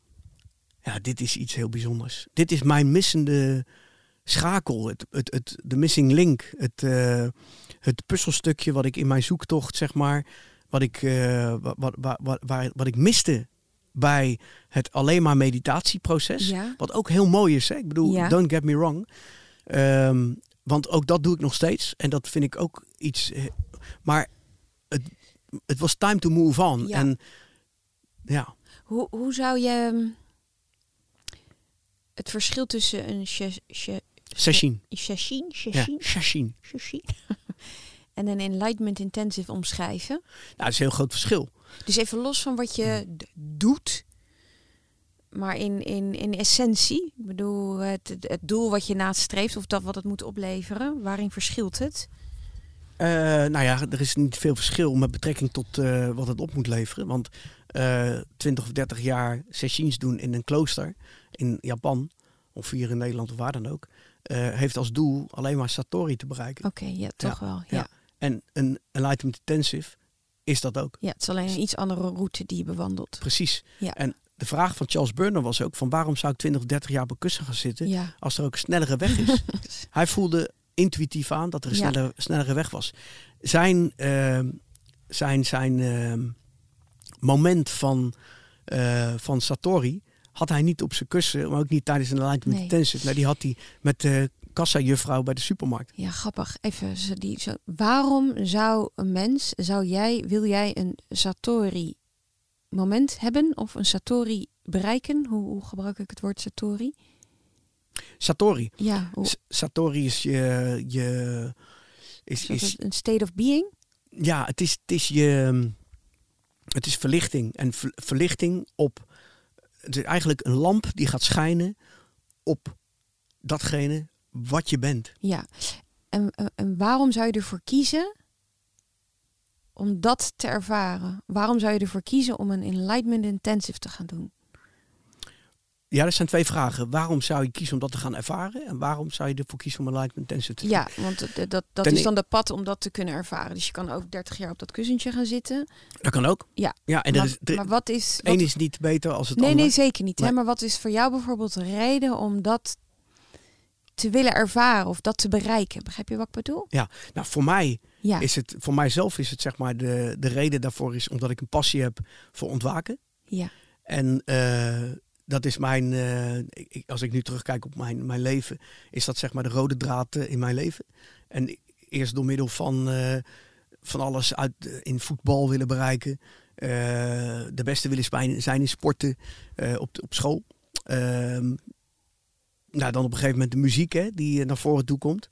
ja, dit is iets heel bijzonders. Dit is mijn missende schakel, het, het, het, de missing link, het, het puzzelstukje wat ik in mijn zoektocht, zeg maar, wat ik, wat, wat, wat, wat ik miste bij het alleen maar meditatieproces. Ja. Wat ook heel mooi is. Hè? Ik bedoel, Ja. don't get me wrong. Ehm, want ook dat doe ik nog steeds. En dat vind ik ook iets. eh, Maar het, het was time to move on. Ja. En ja, Hoe, hoe zou je hm, het verschil tussen een shashin, shashin, session. shashin en een enlightenment intensive omschrijven? Nou, dat is een heel groot verschil. Dus even los van wat je doet, maar in, in, in essentie, ik bedoel, het, het- doel wat je nastreeft of dat wat het moet opleveren, waarin verschilt het? Eh, nou ja, er is niet veel verschil met betrekking tot eh, wat het op moet leveren. Want eh 20 of 30 jaar sessions doen in een klooster in Japan, of hier in Nederland of waar dan ook, heeft als doel alleen maar Satori te bereiken. Oké, ja, toch wel. Ja. ja. En een Enlightenment Intensive is dat ook. ja, het is alleen een iets andere route die je bewandelt. Precies. Ja. En de vraag van Charles Burner was ook van waarom zou ik 20 of 30 jaar op een kussen gaan zitten Ja, als er ook een snellere weg is. Hij voelde intuïtief aan dat er een Ja. snellere, snellere weg was. Zijn, ehm, zijn, zijn ehm, moment van, eh, van Satori had hij niet op zijn kussen, maar ook niet tijdens een Enlightenment Nee. Intensive. Nee, die had hij met de kassa-juffrouw bij de supermarkt. ja, grappig. Even, zo die, zo, waarom zou een mens, zou jij, wil jij een Satori moment hebben of een Satori bereiken? Hoe, hoe gebruik ik het woord Satori? Satori. Ja, hoe, Satori is je, je is, is is, een state of being? ja, het is, het is je, het is verlichting en ver- verlichting op, het is eigenlijk een lamp die gaat schijnen op datgene wat je bent. Ja. En, en- waarom zou je ervoor kiezen om dat te ervaren? Waarom zou je ervoor kiezen om een enlightenment intensive te gaan doen? Ja, dat zijn twee vragen. Waarom zou je kiezen om dat te gaan ervaren? En waarom zou je ervoor kiezen om een Enlightenment Intensive te doen? Ja, want dat, dat, dat is dan de pad om dat te kunnen ervaren. Dus je kan ook 30 jaar op dat kussentje gaan zitten. Dat kan ook. Ja. ja en maar, is, maar wat is. één wat- is niet beter als het nee, ander. nee, zeker niet. Hè? Nee. Maar wat is voor jou bijvoorbeeld de reden om dat te willen ervaren of dat te bereiken? Begrijp je wat ik bedoel? Nou, voor mij Ja. is het, voor mijzelf is het zeg maar de, de reden daarvoor is omdat ik een passie heb voor ontwaken. ja. En eh, dat is mijn, eh, ik- als ik nu terugkijk op mijn, mijn leven, is dat zeg maar de rode draad eh, in mijn leven. En eerst door middel van, van alles uit, in voetbal willen bereiken. De beste willen zijn in sporten op, op school. Nou, dan op een gegeven moment de muziek hè, die naar voren toe komt.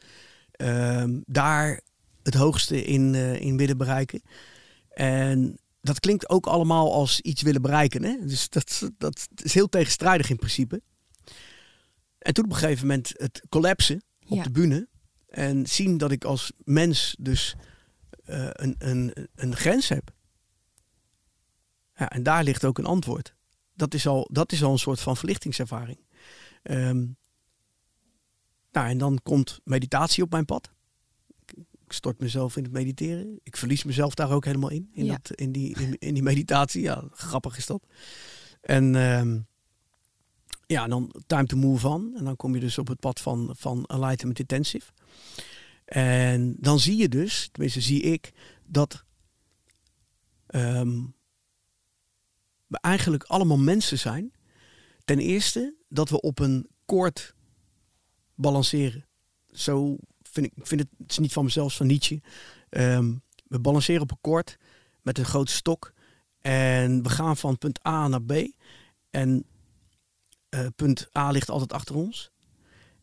Ehm, daar het hoogste in, in willen bereiken. En dat klinkt ook allemaal als iets willen bereiken. Hè? Dus dat, dat is heel tegenstrijdig in principe. En toen op een gegeven moment het collapsen op de bühne. En zien dat ik als mens dus uh, een, een, een grens heb. Ja, en daar ligt ook een antwoord. Dat is al, dat is al een soort van verlichtingservaring. Um, nou, en dan komt meditatie op mijn pad. Ik stort mezelf in het mediteren. Ik verlies mezelf daar ook helemaal in. In, dat, in, die, in, in, die meditatie. Ja, grappig is dat. En um, ja, dan time to move on. En dan kom je dus op het pad van, van Enlightenment Intensive. En dan zie je dus, tenminste zie ik, dat um, we eigenlijk allemaal mensen zijn. Ten eerste dat we op een koord balanceren. Zo vind ik, vind het, is niet van mezelf, van Nietzsche. Um, we balanceren op een koord met een grote stok. En we gaan van punt A naar B. En uh, punt A ligt altijd achter ons.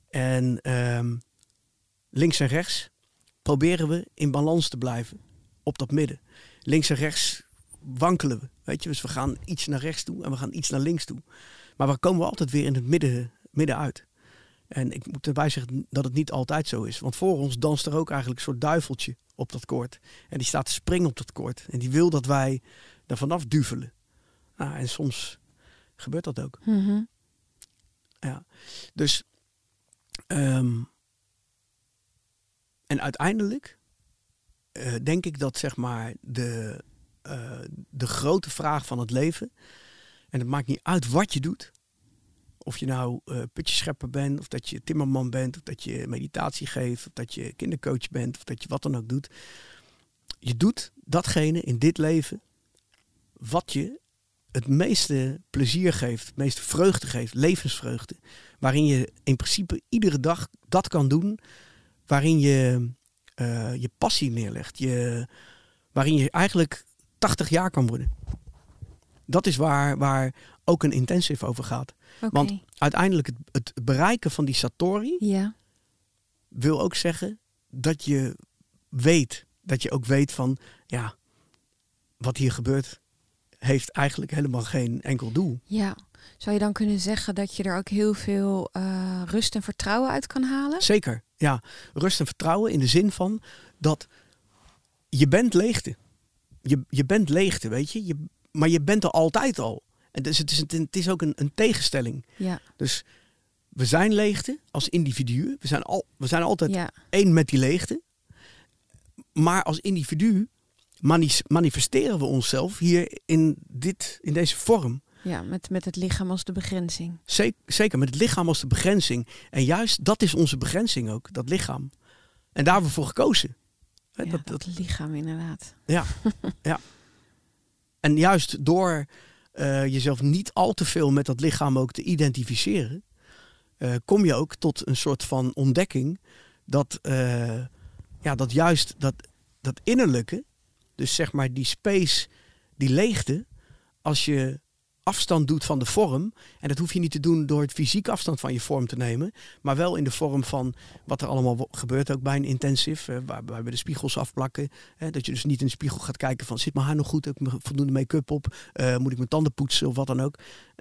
En um, links en rechts proberen we in balans te blijven op dat midden. Links en rechts wankelen we. Weet je, dus we gaan iets naar rechts toe en we gaan iets naar links toe. Maar we komen altijd weer in het midden, midden uit. En ik moet erbij zeggen dat het niet altijd zo is. Want voor ons danst er ook eigenlijk een soort duiveltje op dat koord. En die staat te springen op dat koord. En die wil dat wij er vanaf duvelen. Nou, en soms gebeurt dat ook. Mm ja. Dus, um, en uiteindelijk uh, denk ik dat zeg maar de, uh, de grote vraag van het leven, en het maakt niet uit wat je doet, of je nou uh, putjeschepper bent, of dat je timmerman bent, of dat je meditatie geeft, of dat je kindercoach bent, of dat je wat dan ook doet. Je doet datgene in dit leven wat je het meeste plezier geeft, het meeste vreugde geeft, levensvreugde. Waarin je in principe iedere dag dat kan doen, waarin je uh, je passie neerlegt, je, waarin je eigenlijk 80 jaar kan worden. Dat is waar, waar ook een intensive over gaat. Okay. Want uiteindelijk het, het, bereiken van die Satori ja. wil ook zeggen dat je weet, dat je ook weet van ja, wat hier gebeurt, heeft eigenlijk helemaal geen enkel doel. Ja. Zou je dan kunnen zeggen dat je er ook heel veel uh, rust en vertrouwen uit kan halen? Zeker, ja. Rust en vertrouwen in de zin van dat je bent leegte. Je, je bent leegte, weet je? je. Maar je bent er altijd al. En dus het, is, het is ook een, een tegenstelling. Ja. Dus we zijn leegte als individuen. We zijn, al, we zijn altijd ja. één met die leegte. Maar als individu manifesteren we onszelf hier in, dit, in deze vorm. Ja, met, met het lichaam als de begrenzing. Zeker, zeker, met het lichaam als de begrenzing. En juist dat is onze begrenzing ook, dat lichaam. En daar hebben we voor gekozen. Ja, dat, dat, lichaam inderdaad. Ja, ja. En juist door uh, jezelf niet al te veel met dat lichaam ook te identificeren, uh, kom je ook tot een soort van ontdekking dat, uh, ja, dat juist dat, dat innerlijke, dus zeg maar die space, die leegte, als je afstand doet van de vorm. En dat hoef je niet te doen door het fysiek afstand van je vorm te nemen. Maar wel in de vorm van wat er allemaal gebeurt ook bij een intensive. Uh, waarbij we de spiegels afplakken. Hè, dat je dus niet in de spiegel gaat kijken van zit mijn haar nog goed? Heb ik voldoende make-up op? Uh, moet ik mijn tanden poetsen of wat dan ook?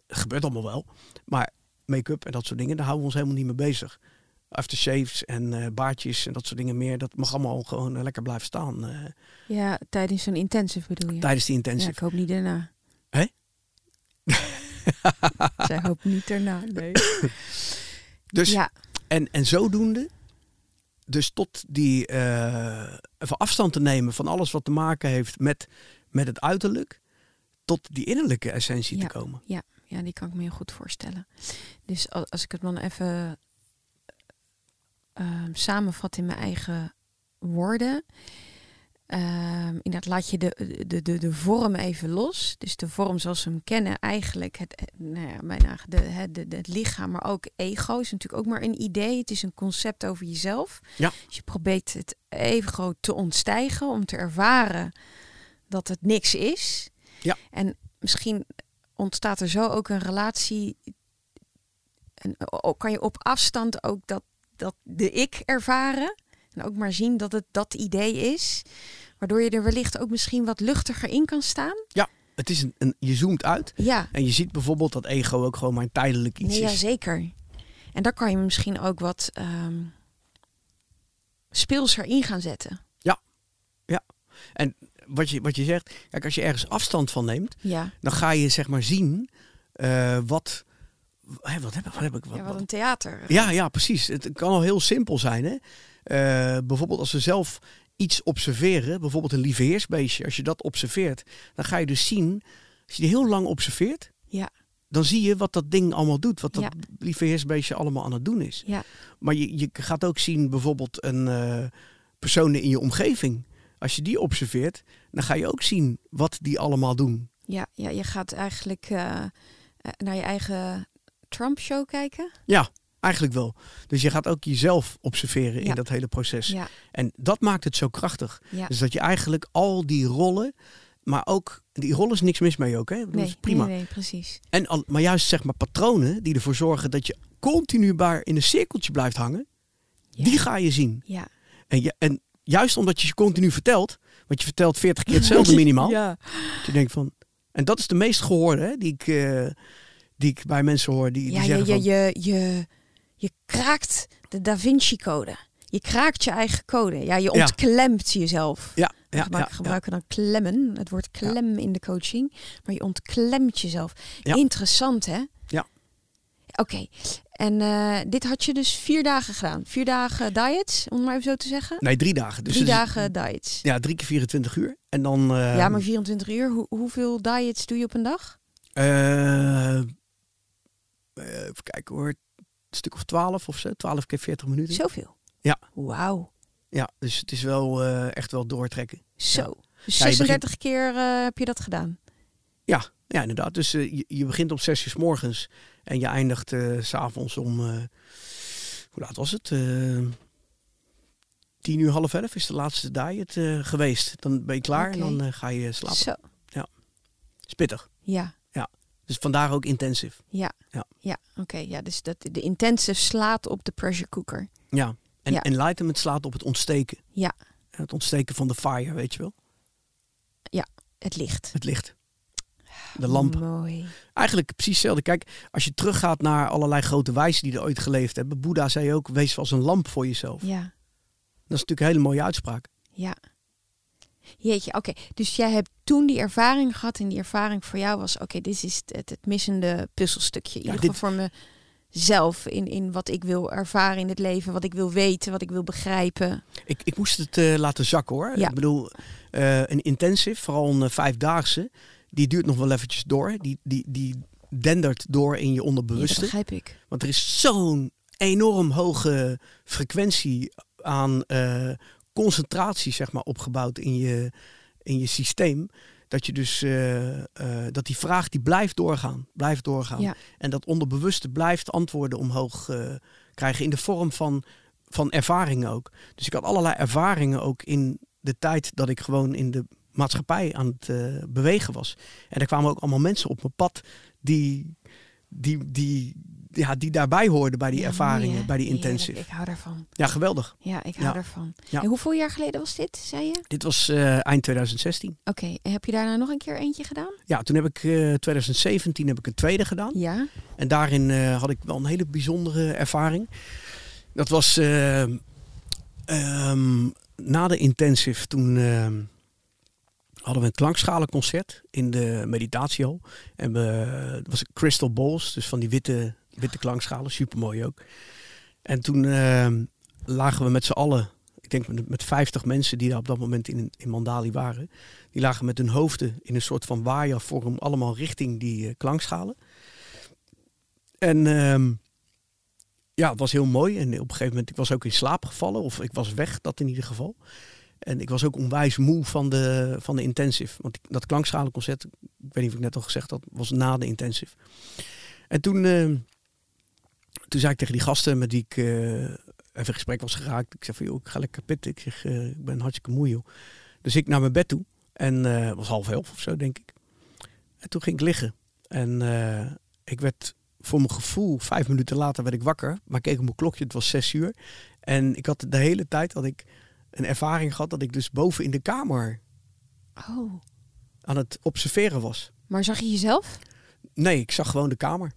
gebeurt allemaal wel. Maar make-up en dat soort dingen, daar houden we ons helemaal niet mee bezig. Aftershaves en uh, baardjes en dat soort dingen meer. Dat mag allemaal gewoon lekker blijven staan. ja, tijdens een intensive bedoel je? Tijdens die intensive. Ja, ik hoop niet daarna. Hé? Zij hoopt niet erna, nee. dus, ja. en, en zodoende, dus tot die, uh, even afstand te nemen van alles wat te maken heeft met, met het uiterlijk, tot die innerlijke essentie ja, te komen. Ja, ja, die kan ik me heel goed voorstellen. Dus als, ik het dan even uh, samenvat in mijn eigen woorden. Um, inderdaad, laat je de, de, de, de vorm even los. Dus de vorm zoals we hem kennen, eigenlijk het, nou ja, bijna de, het, de, het lichaam, maar ook ego is natuurlijk ook maar een idee. Het is een concept over jezelf. Ja. Dus je probeert het even groot te ontstijgen om te ervaren dat het niks is. Ja. En misschien ontstaat er zo ook een relatie. En kan je op afstand ook dat, dat de ik ervaren. En ook maar zien dat het dat idee is. Waardoor je er wellicht ook misschien wat luchtiger in kan staan. Ja, het is een, een je zoomt uit. Ja. En je ziet bijvoorbeeld dat ego ook gewoon maar een tijdelijk iets nee, is. Ja, zeker. En daar kan je misschien ook wat um, speelser in gaan zetten. Ja, ja. En wat je, wat je zegt, kijk, als je ergens afstand van neemt, ja. dan ga je zeg maar zien uh, wat. Wat heb, wat heb ik? Wat, ja, wat een theater. Ja, ja, precies. Het kan al heel simpel zijn. Hè? Uh, bijvoorbeeld als we zelf iets observeren, bijvoorbeeld een lieveheersbeestje, als je dat observeert, dan ga je dus zien, als je die heel lang observeert, ja. dan zie je wat dat ding allemaal doet, wat dat Ja. lieveheersbeestje allemaal aan het doen is. Ja. Maar je, je gaat ook zien bijvoorbeeld een uh, personen in je omgeving. Als je die observeert, dan ga je ook zien wat die allemaal doen. Ja, ja je gaat eigenlijk uh, uh, naar je eigen Trump-show kijken. Ja, eigenlijk wel. Dus je gaat ook jezelf observeren Ja. in dat hele proces. Ja, En dat maakt het zo krachtig. ja. Dus dat je eigenlijk al die rollen, maar ook die rollen is niks mis mee ook, hè? Dat Nee, is prima. nee, nee, precies. En al, maar juist zeg maar patronen die ervoor zorgen dat je continu maar in een cirkeltje blijft hangen, die ga je zien. Ja. En, je, en juist omdat je je continu vertelt, want je vertelt 40 keer hetzelfde minimaal, Ja. dat je denkt van, en dat is de meest gehoorde, hè, die ik, eh, die ik bij mensen hoor, die, die Ja, je, zeggen je, van, je, je, je kraakt de Da Vinci-code. Je kraakt je eigen code. Ja, je Ja. ontklemt jezelf. ja, We ja, gebruiken, ja, gebruiken dan klemmen, het woord klem in de coaching. Maar je ontklemt jezelf. Interessant, hè? Ja. Oké, en eh, dit had je dus vier dagen gedaan. Vier dagen diet, om het maar even zo te zeggen. nee, drie dagen. Dus Drie is- dagen diet. Ja, drie keer 24 uur. En dan... eh, ja, maar 24 uur, hoe, hoeveel diets doe je op een dag? eh, even kijken hoor. Een stuk of 12 of zo. 12 keer 40 minuten. Zoveel? Ja. Wauw, Ja, dus het is wel eh, echt wel doortrekken. zo. Dus Ja, je 36 keer eh, heb je dat gedaan? Ja, ja inderdaad. Dus eh, je, je begint om 6 uur s morgens en je eindigt s'avonds om, hoe laat was het? 10 uur, half elf is de laatste diet geweest. Dan ben je klaar en dan ga je slapen. Zo, Spittig. ja. Dus vandaar ook intensief. Ja, Ja. ja. oké. Ja, dus dat, de intensive slaat op de pressure cooker. Ja. En Ja. enlightenment slaat op het ontsteken. Ja. Het ontsteken van de fire, weet je wel. Het licht. Het licht. De lamp. Mooi. Eigenlijk precies hetzelfde. Kijk, als je teruggaat naar allerlei grote wijzen die er ooit geleefd hebben. Boeddha zei ook, wees als een lamp voor jezelf. Ja, Dat is natuurlijk een hele mooie uitspraak. ja. Jeetje, oké. Dus jij hebt toen die ervaring gehad en die ervaring voor jou was, oké, dit is het, het missende puzzelstukje. In Ja, ieder dit- geval voor mezelf, in, in wat ik wil ervaren in het leven, wat ik wil weten, wat ik wil begrijpen. Ik, ik moest het eh, laten zakken hoor. Ja. Ik bedoel, eh, een intensive, vooral een eh, vijfdaagse, die duurt nog wel eventjes door. Die, die, die dendert door in je Ja, dat onderbewuste. begrijp ik. Want er is zo'n enorm hoge frequentie aan concentratie zeg maar, opgebouwd in je, in je systeem. Dat je dus eh, eh, dat die vraag die blijft doorgaan, blijft doorgaan. Ja. En dat onderbewuste blijft antwoorden omhoog eh, krijgen in de vorm van, van ervaringen ook. Dus ik had allerlei ervaringen ook in de tijd dat ik gewoon in de maatschappij aan het bewegen was. En er kwamen ook allemaal mensen op mijn pad die, die, die, ja, die daarbij hoorden bij die Ja, ervaringen, bij die Heerlijk, intensive. Ik hou daarvan. Ja, geweldig. Ja, ik hou Ja. daarvan. En hoeveel jaar geleden was dit, zei je? Dit was eh, eind 2016. Oké, heb je daarna nog een keer eentje gedaan? Ja, toen heb ik eh 2017 heb ik een tweede gedaan. Ja. En daarin eh, had ik wel een hele bijzondere ervaring. Dat was eh, ehm, na de intensive. Toen ehm, hadden we een klankschalenconcert in de meditatiehal. En we, het was crystal balls, dus van die witte, witte klankschalen. Supermooi ook. En toen ehm, lagen we met z'n allen, ik denk met, 50 mensen die daar op dat moment in, in Mandali waren. Die lagen met hun hoofden in een soort van waaiervorm allemaal richting die eh, klankschalen. En ehm, ja, het was heel mooi. En op een gegeven moment, ik was ook in slaap gevallen. Of ik was weg, dat in ieder geval. En ik was ook onwijs moe van de, van de intensive. Want dat klankschalenconcert, ik weet niet of ik net al gezegd had, was na de intensive. En toen, eh, toen zei ik tegen die gasten met die ik uh, even in gesprek was geraakt. Ik zei van, joh, ik ga lekker pitten. Ik zeg, uh, ik ben hartstikke moe, joh. Dus ik naar mijn bed toe. En het was half elf of zo, denk ik. En toen ging ik liggen. En ik werd voor mijn gevoel, vijf minuten later werd ik wakker. Maar ik keek op mijn klokje, het was zes uur. En ik had de hele tijd dat ik een ervaring gehad dat ik dus boven in de kamer oh. aan het observeren was. Maar zag je jezelf? Nee, ik zag gewoon de kamer.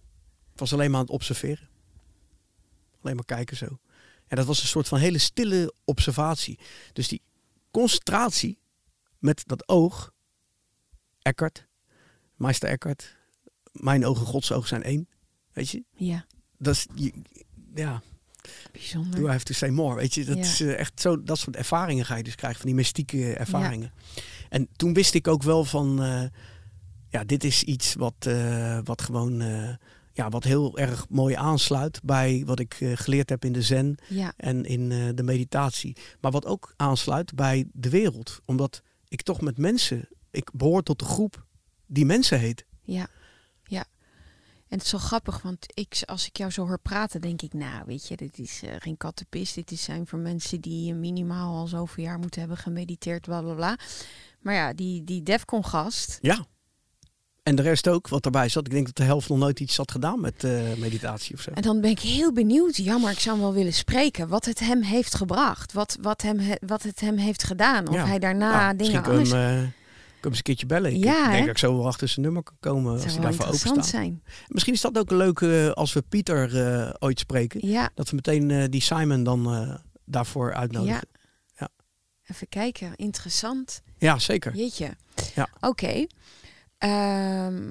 Ik was alleen maar aan het observeren. Alleen maar kijken zo. En dat was een soort van hele stille observatie. Dus die concentratie met dat oog. Eckart, meester Eckart. Mijn ogen, Gods ogen zijn één. Weet je? Ja. Dat is, ja, Bijzonder. Do I have to say more? Weet je, dat is uh, echt zo, dat soort ervaringen ga je dus krijgen, van die mystieke ervaringen. Ja. En toen wist ik ook wel van, uh, ja, dit is iets wat, uh, wat gewoon, ja, wat heel erg mooi aansluit bij wat ik geleerd heb in de zen ja. en in de meditatie. Maar wat ook aansluit bij de wereld. Omdat ik toch met mensen, ik behoor tot de groep die mensen heet. Ja, ja. En het is zo grappig, want ik, als ik jou zo hoor praten, denk ik, nou, weet je, dit is uh, geen kattenpis. Dit is zijn voor mensen die minimaal al zoveel jaar moeten hebben gemediteerd, bla bla bla. Maar ja, die, die Defcon gast. Ja. En de rest ook, wat erbij zat. Ik denk dat de helft nog nooit iets had gedaan met uh, meditatie of zo. En dan ben ik heel benieuwd, ja, maar ik zou hem wel willen spreken, wat het hem heeft gebracht. Wat, wat, hem, wat het hem heeft gedaan. Of ja. hij daarna nou, dingen anders... Hem, uh, ik eens een keertje bellen. Ik, ja, denk hè? dat ik zo wel achter zijn nummer kan komen als hij daarvoor open zijn. Misschien is dat ook een leuke als we Pieter uh, ooit spreken. Ja. Dat we meteen uh, die Simon dan daarvoor uitnodigen. Ja. ja. Even kijken, interessant. Ja, zeker. Jeetje. Ja. Oké. Okay. Uh,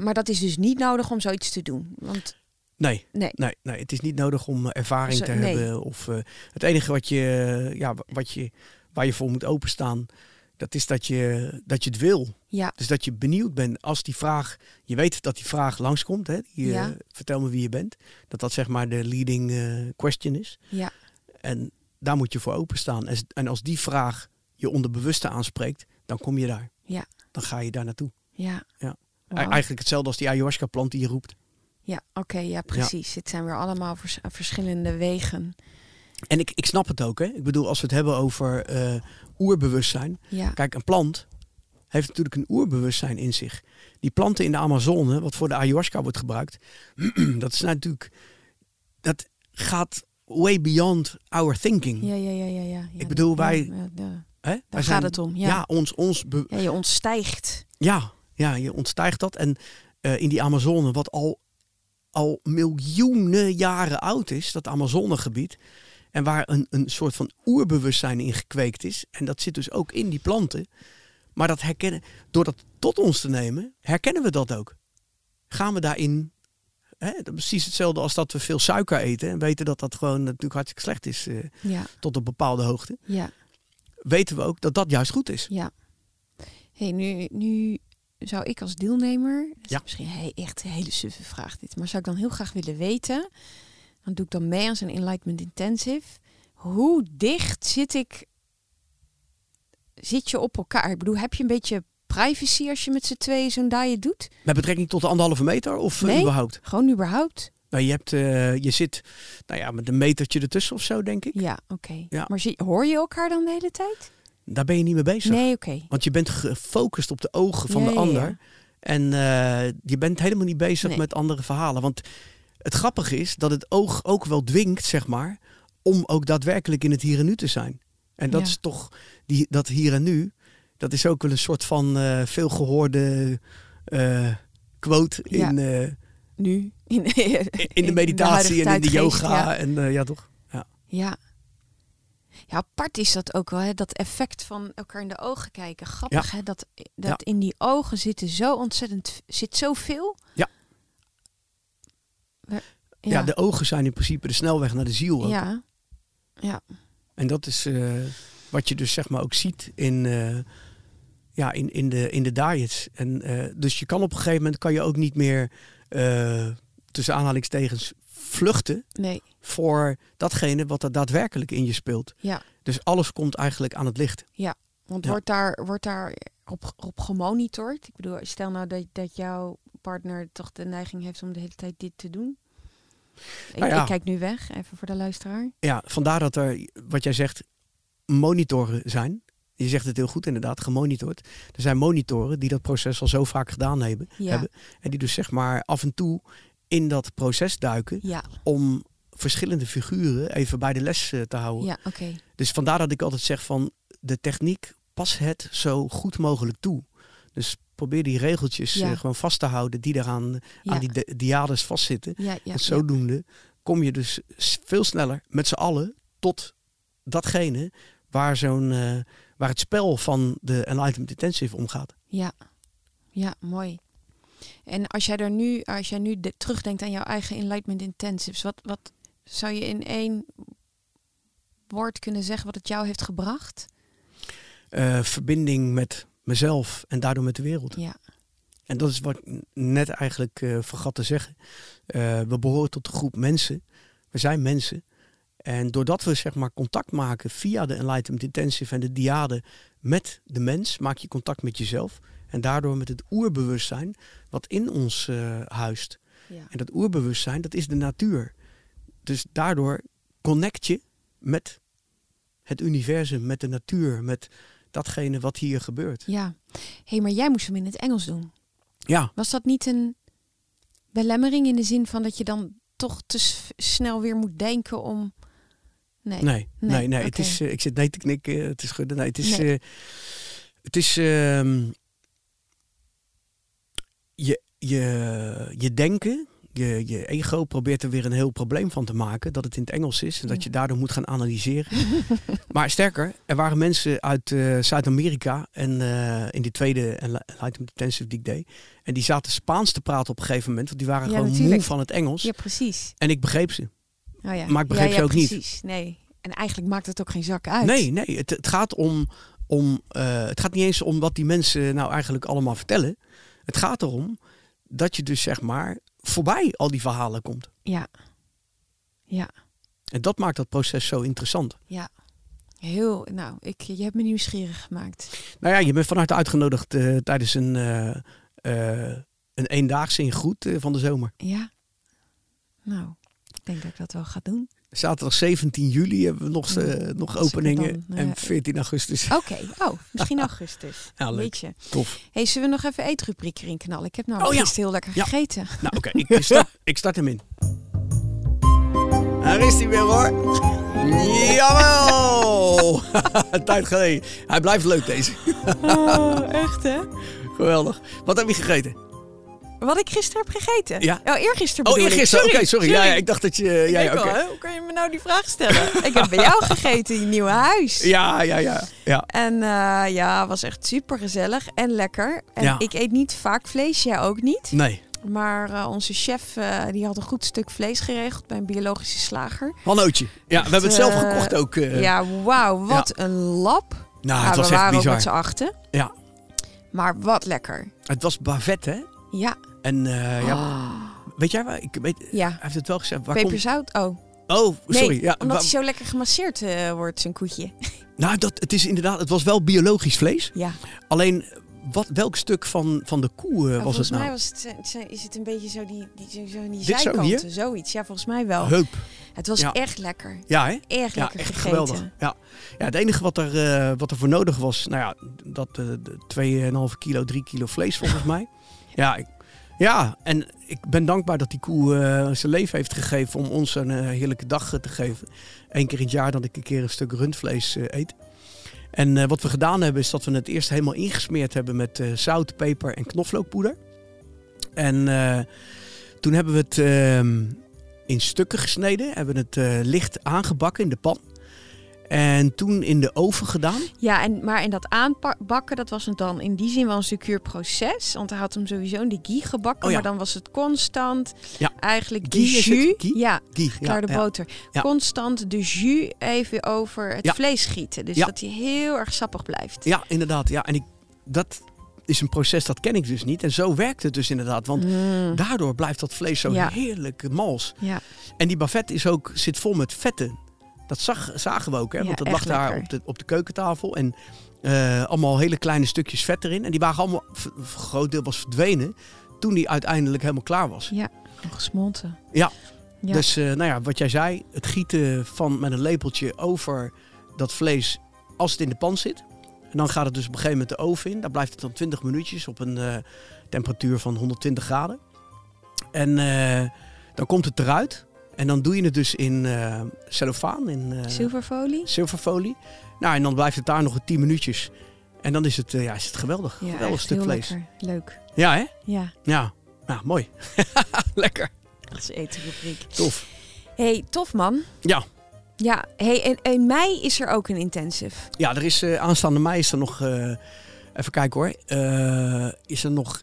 maar dat is dus niet nodig om zoiets te doen. Want Nee, nee. nee, nee, het is niet nodig om ervaring Zo, te nee. hebben. Of, uh, het enige wat je, ja, wat je, waar je voor moet openstaan, dat is dat je, dat je het wil. Ja. Dus dat je benieuwd bent als die vraag, je weet dat die vraag langskomt. Hè? Die, Ja. uh, vertel me wie je bent. Dat dat zeg maar de leading uh, question is. Ja. En daar moet je voor openstaan. En, en als die vraag je onderbewuste aanspreekt, dan kom je daar. Ja. Dan ga je daar naartoe. Ja. Ja. Wow. Eigenlijk hetzelfde als die ayahuasca plant die je roept. Ja, oké, ja, precies. Het zijn weer allemaal vers verschillende wegen. En ik, ik snap het ook. Hè? Ik bedoel, als we het hebben over uh, oerbewustzijn. Ja. Kijk, een plant heeft natuurlijk een oerbewustzijn in zich. Die planten in de Amazone, wat voor de ayahuasca wordt gebruikt, dat is natuurlijk, dat gaat way beyond our thinking. Ja, ja, ja, ja. ja. ik bedoel, wij, ja, ja, hè, daar wij gaat zijn, het om. Ja, ja ons, ons ja je ontstijgt. Ja, ja, je ontstijgt dat. En uh, in die Amazone, wat al, al miljoenen jaren oud is, dat Amazonegebied. En waar een, een soort van oerbewustzijn in gekweekt is. En dat zit dus ook in die planten. Maar dat herkennen, door dat tot ons te nemen, herkennen we dat ook. Gaan we daarin. Hè, precies hetzelfde als dat we veel suiker eten. En weten dat dat gewoon natuurlijk hartstikke slecht is. Uh, ja. Tot een bepaalde hoogte. Ja. Weten we ook dat dat juist goed is. Ja. hey, nu, nu zou ik als deelnemer. Ja. misschien he- echt een hele suffe vraag dit. Maar zou ik dan heel graag willen weten. Dan doe ik dan mee aan zo'n Enlightenment Intensive. Hoe dicht zit ik. Zit je op elkaar? Ik bedoel, heb je een beetje privacy als je met z'n tweeën zo'n diet doet? Met betrekking tot de anderhalve meter of uh, Nee. überhaupt? Gewoon überhaupt? Nou, je, hebt, uh, je zit nou ja, met een metertje ertussen of zo, denk ik. Ja, oké. Ja. Maar zie, hoor je elkaar dan de hele tijd? Daar ben je niet mee bezig. Nee, oké. Want je bent gefocust op de ogen van Ja, de ja, ander. ja. En uh, je bent helemaal niet bezig Nee. met andere verhalen. Want het grappige is dat het oog ook wel dwingt, zeg maar, om ook daadwerkelijk in het hier en nu te zijn. En dat Ja. is toch, die, dat hier en nu, dat is ook wel een soort van uh, veelgehoorde uh, quote Ja. in, uh, Nu? In, in de meditatie en in de yoga. Ja. En ja, toch? Ja. Ja. Ja, apart is dat ook wel, hè? dat effect van elkaar in de ogen kijken. Grappig, hè? Dat, dat in die ogen zitten zo ontzettend, zit zoveel. Ja. Ja. ja. de ogen zijn in principe de snelweg naar de ziel. Ook. ja. Ja. En dat is eh, wat je dus zeg maar ook ziet in, eh, ja, in, in, de, in de diets. En, eh, dus je kan op een gegeven moment kan je ook niet meer eh, tussen aanhalingstekens vluchten Nee. voor datgene wat er daadwerkelijk in je speelt. Ja. Dus alles komt eigenlijk aan het licht. Ja. Want Ja. wordt daar, wordt daar op, op gemonitord? Ik bedoel, stel nou dat, dat jouw partner toch de neiging heeft om de hele tijd dit te doen. Ik, Nou ja. ik kijk nu weg, even voor de luisteraar. Ja, vandaar dat er, wat jij zegt, monitoren zijn. Je zegt het heel goed inderdaad, gemonitord. Er zijn monitoren die dat proces al zo vaak gedaan hebben. Ja, hebben en die dus zeg maar af en toe in dat proces duiken ja, om verschillende figuren even bij de les eh, te houden. ja. Dus vandaar dat ik altijd zeg van de techniek, pas het zo goed mogelijk toe. Dus probeer die regeltjes Ja. eh, gewoon vast te houden die eraan aan die de- diades vastzitten. en zodoende kom je dus veel sneller met z'n allen tot datgene waar, zo'n, eh, waar het spel van de Enlightenment Intensive om gaat. Ja, ja, mooi. En als jij er nu, als jij nu de, terugdenkt aan jouw eigen Enlightenment Intensives, wat, wat zou je in één woord kunnen zeggen wat het jou heeft gebracht? Eh, verbinding met mezelf en daardoor met de wereld. Ja, En dat is wat ik net eigenlijk eh, vergat te zeggen. Eh, we behoren tot een groep mensen. We zijn mensen. En doordat we zeg maar contact maken via de Enlightenment Intensive en de diade met de mens, maak je contact met jezelf. En daardoor met het oerbewustzijn wat in ons eh, huist. ja. En dat oerbewustzijn, dat is de natuur. Dus daardoor connect je met het universum, met de natuur, met datgene wat hier gebeurt. ja. hey, maar jij moest hem in het Engels doen. Ja, Was dat niet een belemmering in de zin van dat je dan toch te snel weer moet denken om... Nee. Nee, nee, Nee, nee. Het is, eh, ik zit nee te knikken, het is schudden. Nee, het is, Nee. eh, het is ehm, je, je, je denken, je, je ego probeert er weer een heel probleem van te maken dat het in het Engels is en dat je daardoor moet gaan analyseren. maar sterker, er waren mensen uit eh, Zuid-Amerika en eh, in die tweede Enlightenment Intensive die ik deed en die zaten Spaans te praten op een gegeven moment, want die waren Ja, gewoon natuurlijk. moe van het Engels Ja, precies. en ik begreep ze. Oh, ja. Maar ik begreep ja, ze ook niet. precies. Nee. En eigenlijk maakt het ook geen zak uit. Nee, nee. Het, het gaat om. om eh, het gaat niet eens om wat die mensen nou eigenlijk allemaal vertellen. Het gaat erom dat je dus zeg maar voorbij al die verhalen komt. Ja. Ja. En dat maakt dat proces zo interessant. Ja. Heel, nou, ik, je hebt me nieuwsgierig gemaakt. Nou ja, je bent van harte uitgenodigd eh, tijdens een, eh, eh, een eendaagse in Groet van de zomer. Ja. Nou, ik denk dat ik dat wel ga doen. Zaterdag 17 juli hebben we nog, eh, nog openingen. dan, en eh, 14 augustus. Oké. Oh, misschien augustus. Ja, leuk. Weet je. Tof. Hey, zullen we nog even eetrubriek erin knallen? Ik heb nou Oh, ja. heel lekker Ja. gegeten. Nou oké, ik, start, ik start hem in. Daar is hij weer hoor. Jawel! Een tijd geleden. Hij blijft leuk deze. Oh, echt hè? Geweldig. Wat heb je gegeten? Wat ik gisteren heb gegeten? Ja. Oh, eergisteren Oh, bedoel ik. eergisteren. Oké, sorry. Ja, ja, ik dacht dat je... Ja, ja, hoe kan je me nou die vraag stellen? ik heb bij jou gegeten in je nieuwe huis. ja, ja, ja, ja. En eh, ja, was echt super gezellig en lekker. En Ja. ik eet niet vaak vlees, jij ook niet. Nee. Maar eh, onze chef eh, die had een goed stuk vlees geregeld bij een biologische slager. Hannootje. Ja, we hebben het zelf eh, gekocht ook. ja, wauw, wat een lap. nou, het was we echt waren ook met bizar. z'n achten. Ja. Maar wat lekker. Het was bavet, hè? Ja. En eh, ja, Ah. weet jij waar? Ik weet, hij Ja. heeft het wel gezegd. Waar komt... Peperzout? Oh, Oh, nee. sorry. ja, omdat hij zo lekker gemasseerd eh, wordt, zijn koetje. Nou, dat, het is inderdaad, het was wel biologisch vlees. Ja. Alleen, wat, welk stuk van, van de koe eh, Maar was volgens het nou? mij was het, is het een beetje zo die, die, zo, zo die Dit zo zijkanten. Zoiets. Ja, volgens mij wel. Heup. Het was Ja. echt lekker. Ja, hè? Erg Ja, lekker echt gegeten. geweldig. Ja. ja, het enige wat er, wat er voor nodig was, nou ja, dat eh, de 2,5 kilo, 3 kilo vlees volgens mij. Ja, ik, ja, en ik ben dankbaar dat die koe eh, zijn leven heeft gegeven om ons een eh, heerlijke dag eh, te geven. Eén keer in het jaar dat ik een keer een stuk rundvlees eet. En wat we gedaan hebben is dat we het eerst helemaal ingesmeerd hebben met zout, peper en knoflookpoeder. En toen hebben we het ehm, in stukken gesneden, hebben het licht aangebakken in de pan. En toen in de oven gedaan. Ja, en, maar in dat aanbakken, dat was het dan in die zin wel een secuur proces. Want hij had hem sowieso in de ghee gebakken, Oh ja. maar dan was het constant. Ja. Eigenlijk de Ghee het? jus. Ghee? Ja, Ghee, de ja. boter. Constant de jus even over het vlees gieten. Dus dat hij heel erg sappig blijft. Ja, inderdaad. Ja. En ik, dat is een proces dat ken ik dus niet. En zo werkt het dus inderdaad. Want Mm. daardoor blijft dat vlees zo heerlijk mals. Ja. En die bavet is ook, zit vol met vetten. Dat zag, zagen we ook, hè? Want dat lag daar op de, op de keukentafel. En eh, allemaal hele kleine stukjes vet erin. En die waren allemaal, een groot deel was verdwenen. Toen die uiteindelijk helemaal klaar was. Ja, gesmolten. Ja. Ja. Dus eh, nou ja, wat jij zei, het gieten van met een lepeltje over dat vlees als het in de pan zit. En dan gaat het dus op een gegeven moment de oven in. Daar blijft het dan 20 minuutjes op een eh, temperatuur van 120 graden. En dan komt het eruit. En dan doe je het dus in eh cellofaan, in eh, Zilverfolie? zilverfolie. Nou, en dan blijft het daar nog een 10 minuutjes. En dan is het, eh, ja, is het geweldig. Ja, geweldig stuk vlees. lekker. Leuk. Ja, hè? Ja, Ja. Ja, mooi. lekker. dat is etenrubriek. Tof. hey, tof man. Ja. Ja, hey, en in mei is er ook een intensive. Ja, er is aanstaande mei is er nog, even kijken hoor, is er nog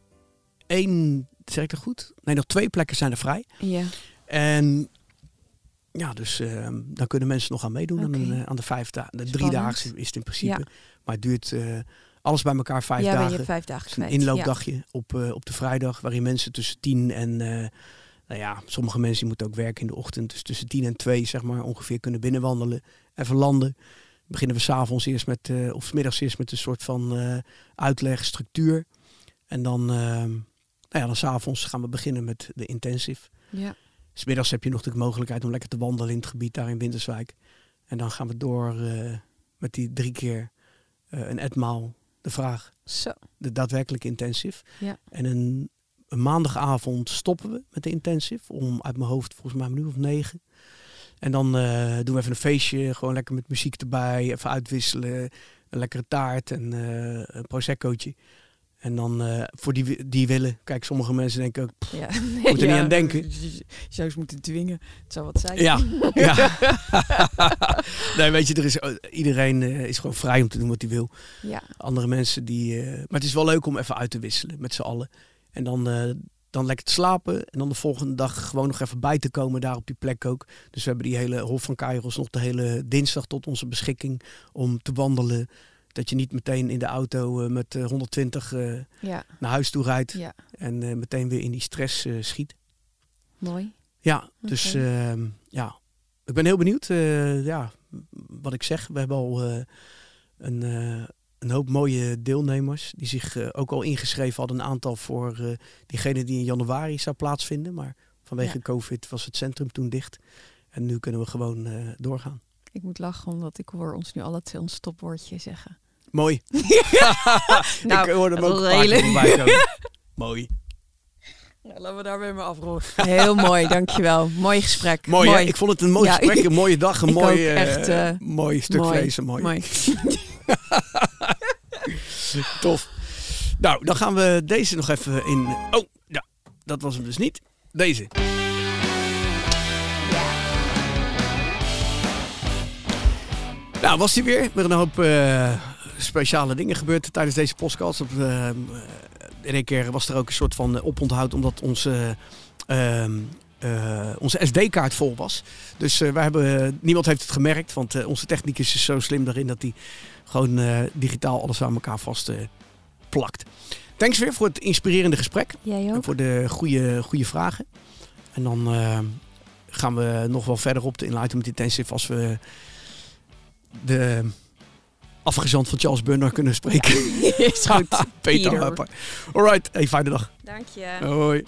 één, zeg ik dat goed? Nee, nog twee plekken zijn er vrij. Ja. En ja, dus eh, dan kunnen mensen nog aan meedoen aan, eh, aan de vijf dagen. De dagen is het in principe. Ja. Maar het duurt eh, alles bij elkaar vijf ja, dagen. je vijf dagen een inloopdagje op, eh, op de vrijdag, waarin mensen tussen tien en, nou ja, sommige mensen die moeten ook werken in de ochtend, dus tussen tien en twee, zeg maar, ongeveer kunnen binnenwandelen, even landen. Beginnen we s'avonds eerst met, of 's middags eerst met een soort van uitleg, structuur. En dan, eh, nou ja, dan s'avonds gaan we beginnen met de intensive. Ja. Smiddags heb je nog de mogelijkheid om lekker te wandelen in het gebied daar in Winterswijk. En dan gaan we door eh, met die drie keer eh, een etmaal de vraag Zo. de daadwerkelijke intensive. Ja. En een, een maandagavond stoppen we met de intensive. Om uit mijn hoofd volgens mij een minuut of negen. En dan eh, doen we even een feestje. Gewoon lekker met muziek erbij. Even uitwisselen. Een lekkere taart en een proseccootje. En dan eh, voor die, die willen. Kijk, sommige mensen denken ook... pff, Ja. Moet er niet aan denken. Je zou eens moeten dwingen. Het zou wat zijn. Ja, ja. nee, weet je, er is, eh, iedereen eh, is gewoon vrij om te doen wat hij wil. Ja. andere mensen die. maar het is wel leuk om even uit te wisselen met z'n allen. En dan, dan lekker te slapen. En dan de volgende dag gewoon nog even bij te komen daar op die plek ook. Dus we hebben die hele Hof van Kairos nog de hele dinsdag tot onze beschikking om te wandelen. Dat je niet meteen in de auto eh, met eh, 120 eh, Ja. naar huis toe rijdt. Ja. En eh, meteen weer in die stress eh, schiet. Mooi. Ja, dus ehm, ja. Ik ben heel benieuwd. eh, ja, wat ik zeg. We hebben al eh, een, eh, een hoop mooie deelnemers. Die zich eh, ook al ingeschreven hadden. Een aantal voor eh diegene die in januari zou plaatsvinden. Maar vanwege Ja. COVID was het centrum toen dicht. En nu kunnen we gewoon eh, doorgaan. Ik moet lachen omdat ik hoor ons nu alle twee ons stopwoordje zeggen. Mooi. Nou, ik hoorde hem ook hele-. Mooi. Laten we daarmee maar afronden. Heel mooi, dankjewel. Mooi gesprek. Mooi? Ik vond het een mooi Ja, gesprek, een mooie dag, een mooi, ook, eh, echt, eh, mooi stuk mooi, vlees. Mooi. mooi. Tof. Nou, dan gaan we deze nog even in. Oh, ja, dat was hem dus niet. Deze. Nou, was die weer. Met een hoop eh, speciale dingen gebeurd tijdens deze podcast. Op, eh, in één keer was er ook een soort van eh, oponthoud omdat onze, ehm, eh, onze SD-kaart vol was. Dus wij hebben, niemand heeft het gemerkt, want onze technicus is zo slim daarin dat hij gewoon digitaal alles aan elkaar vast plakt. Thanks weer voor het inspirerende gesprek. Jij En ook? voor de goede, goede vragen. En dan gaan we nog wel verder op de Enlightenment Intensive als we de afgezant van Charles Burner kunnen spreken. Is goed. Peter. Peter. Harper. Alright, hey, fijne dag. Dank je. Hoi.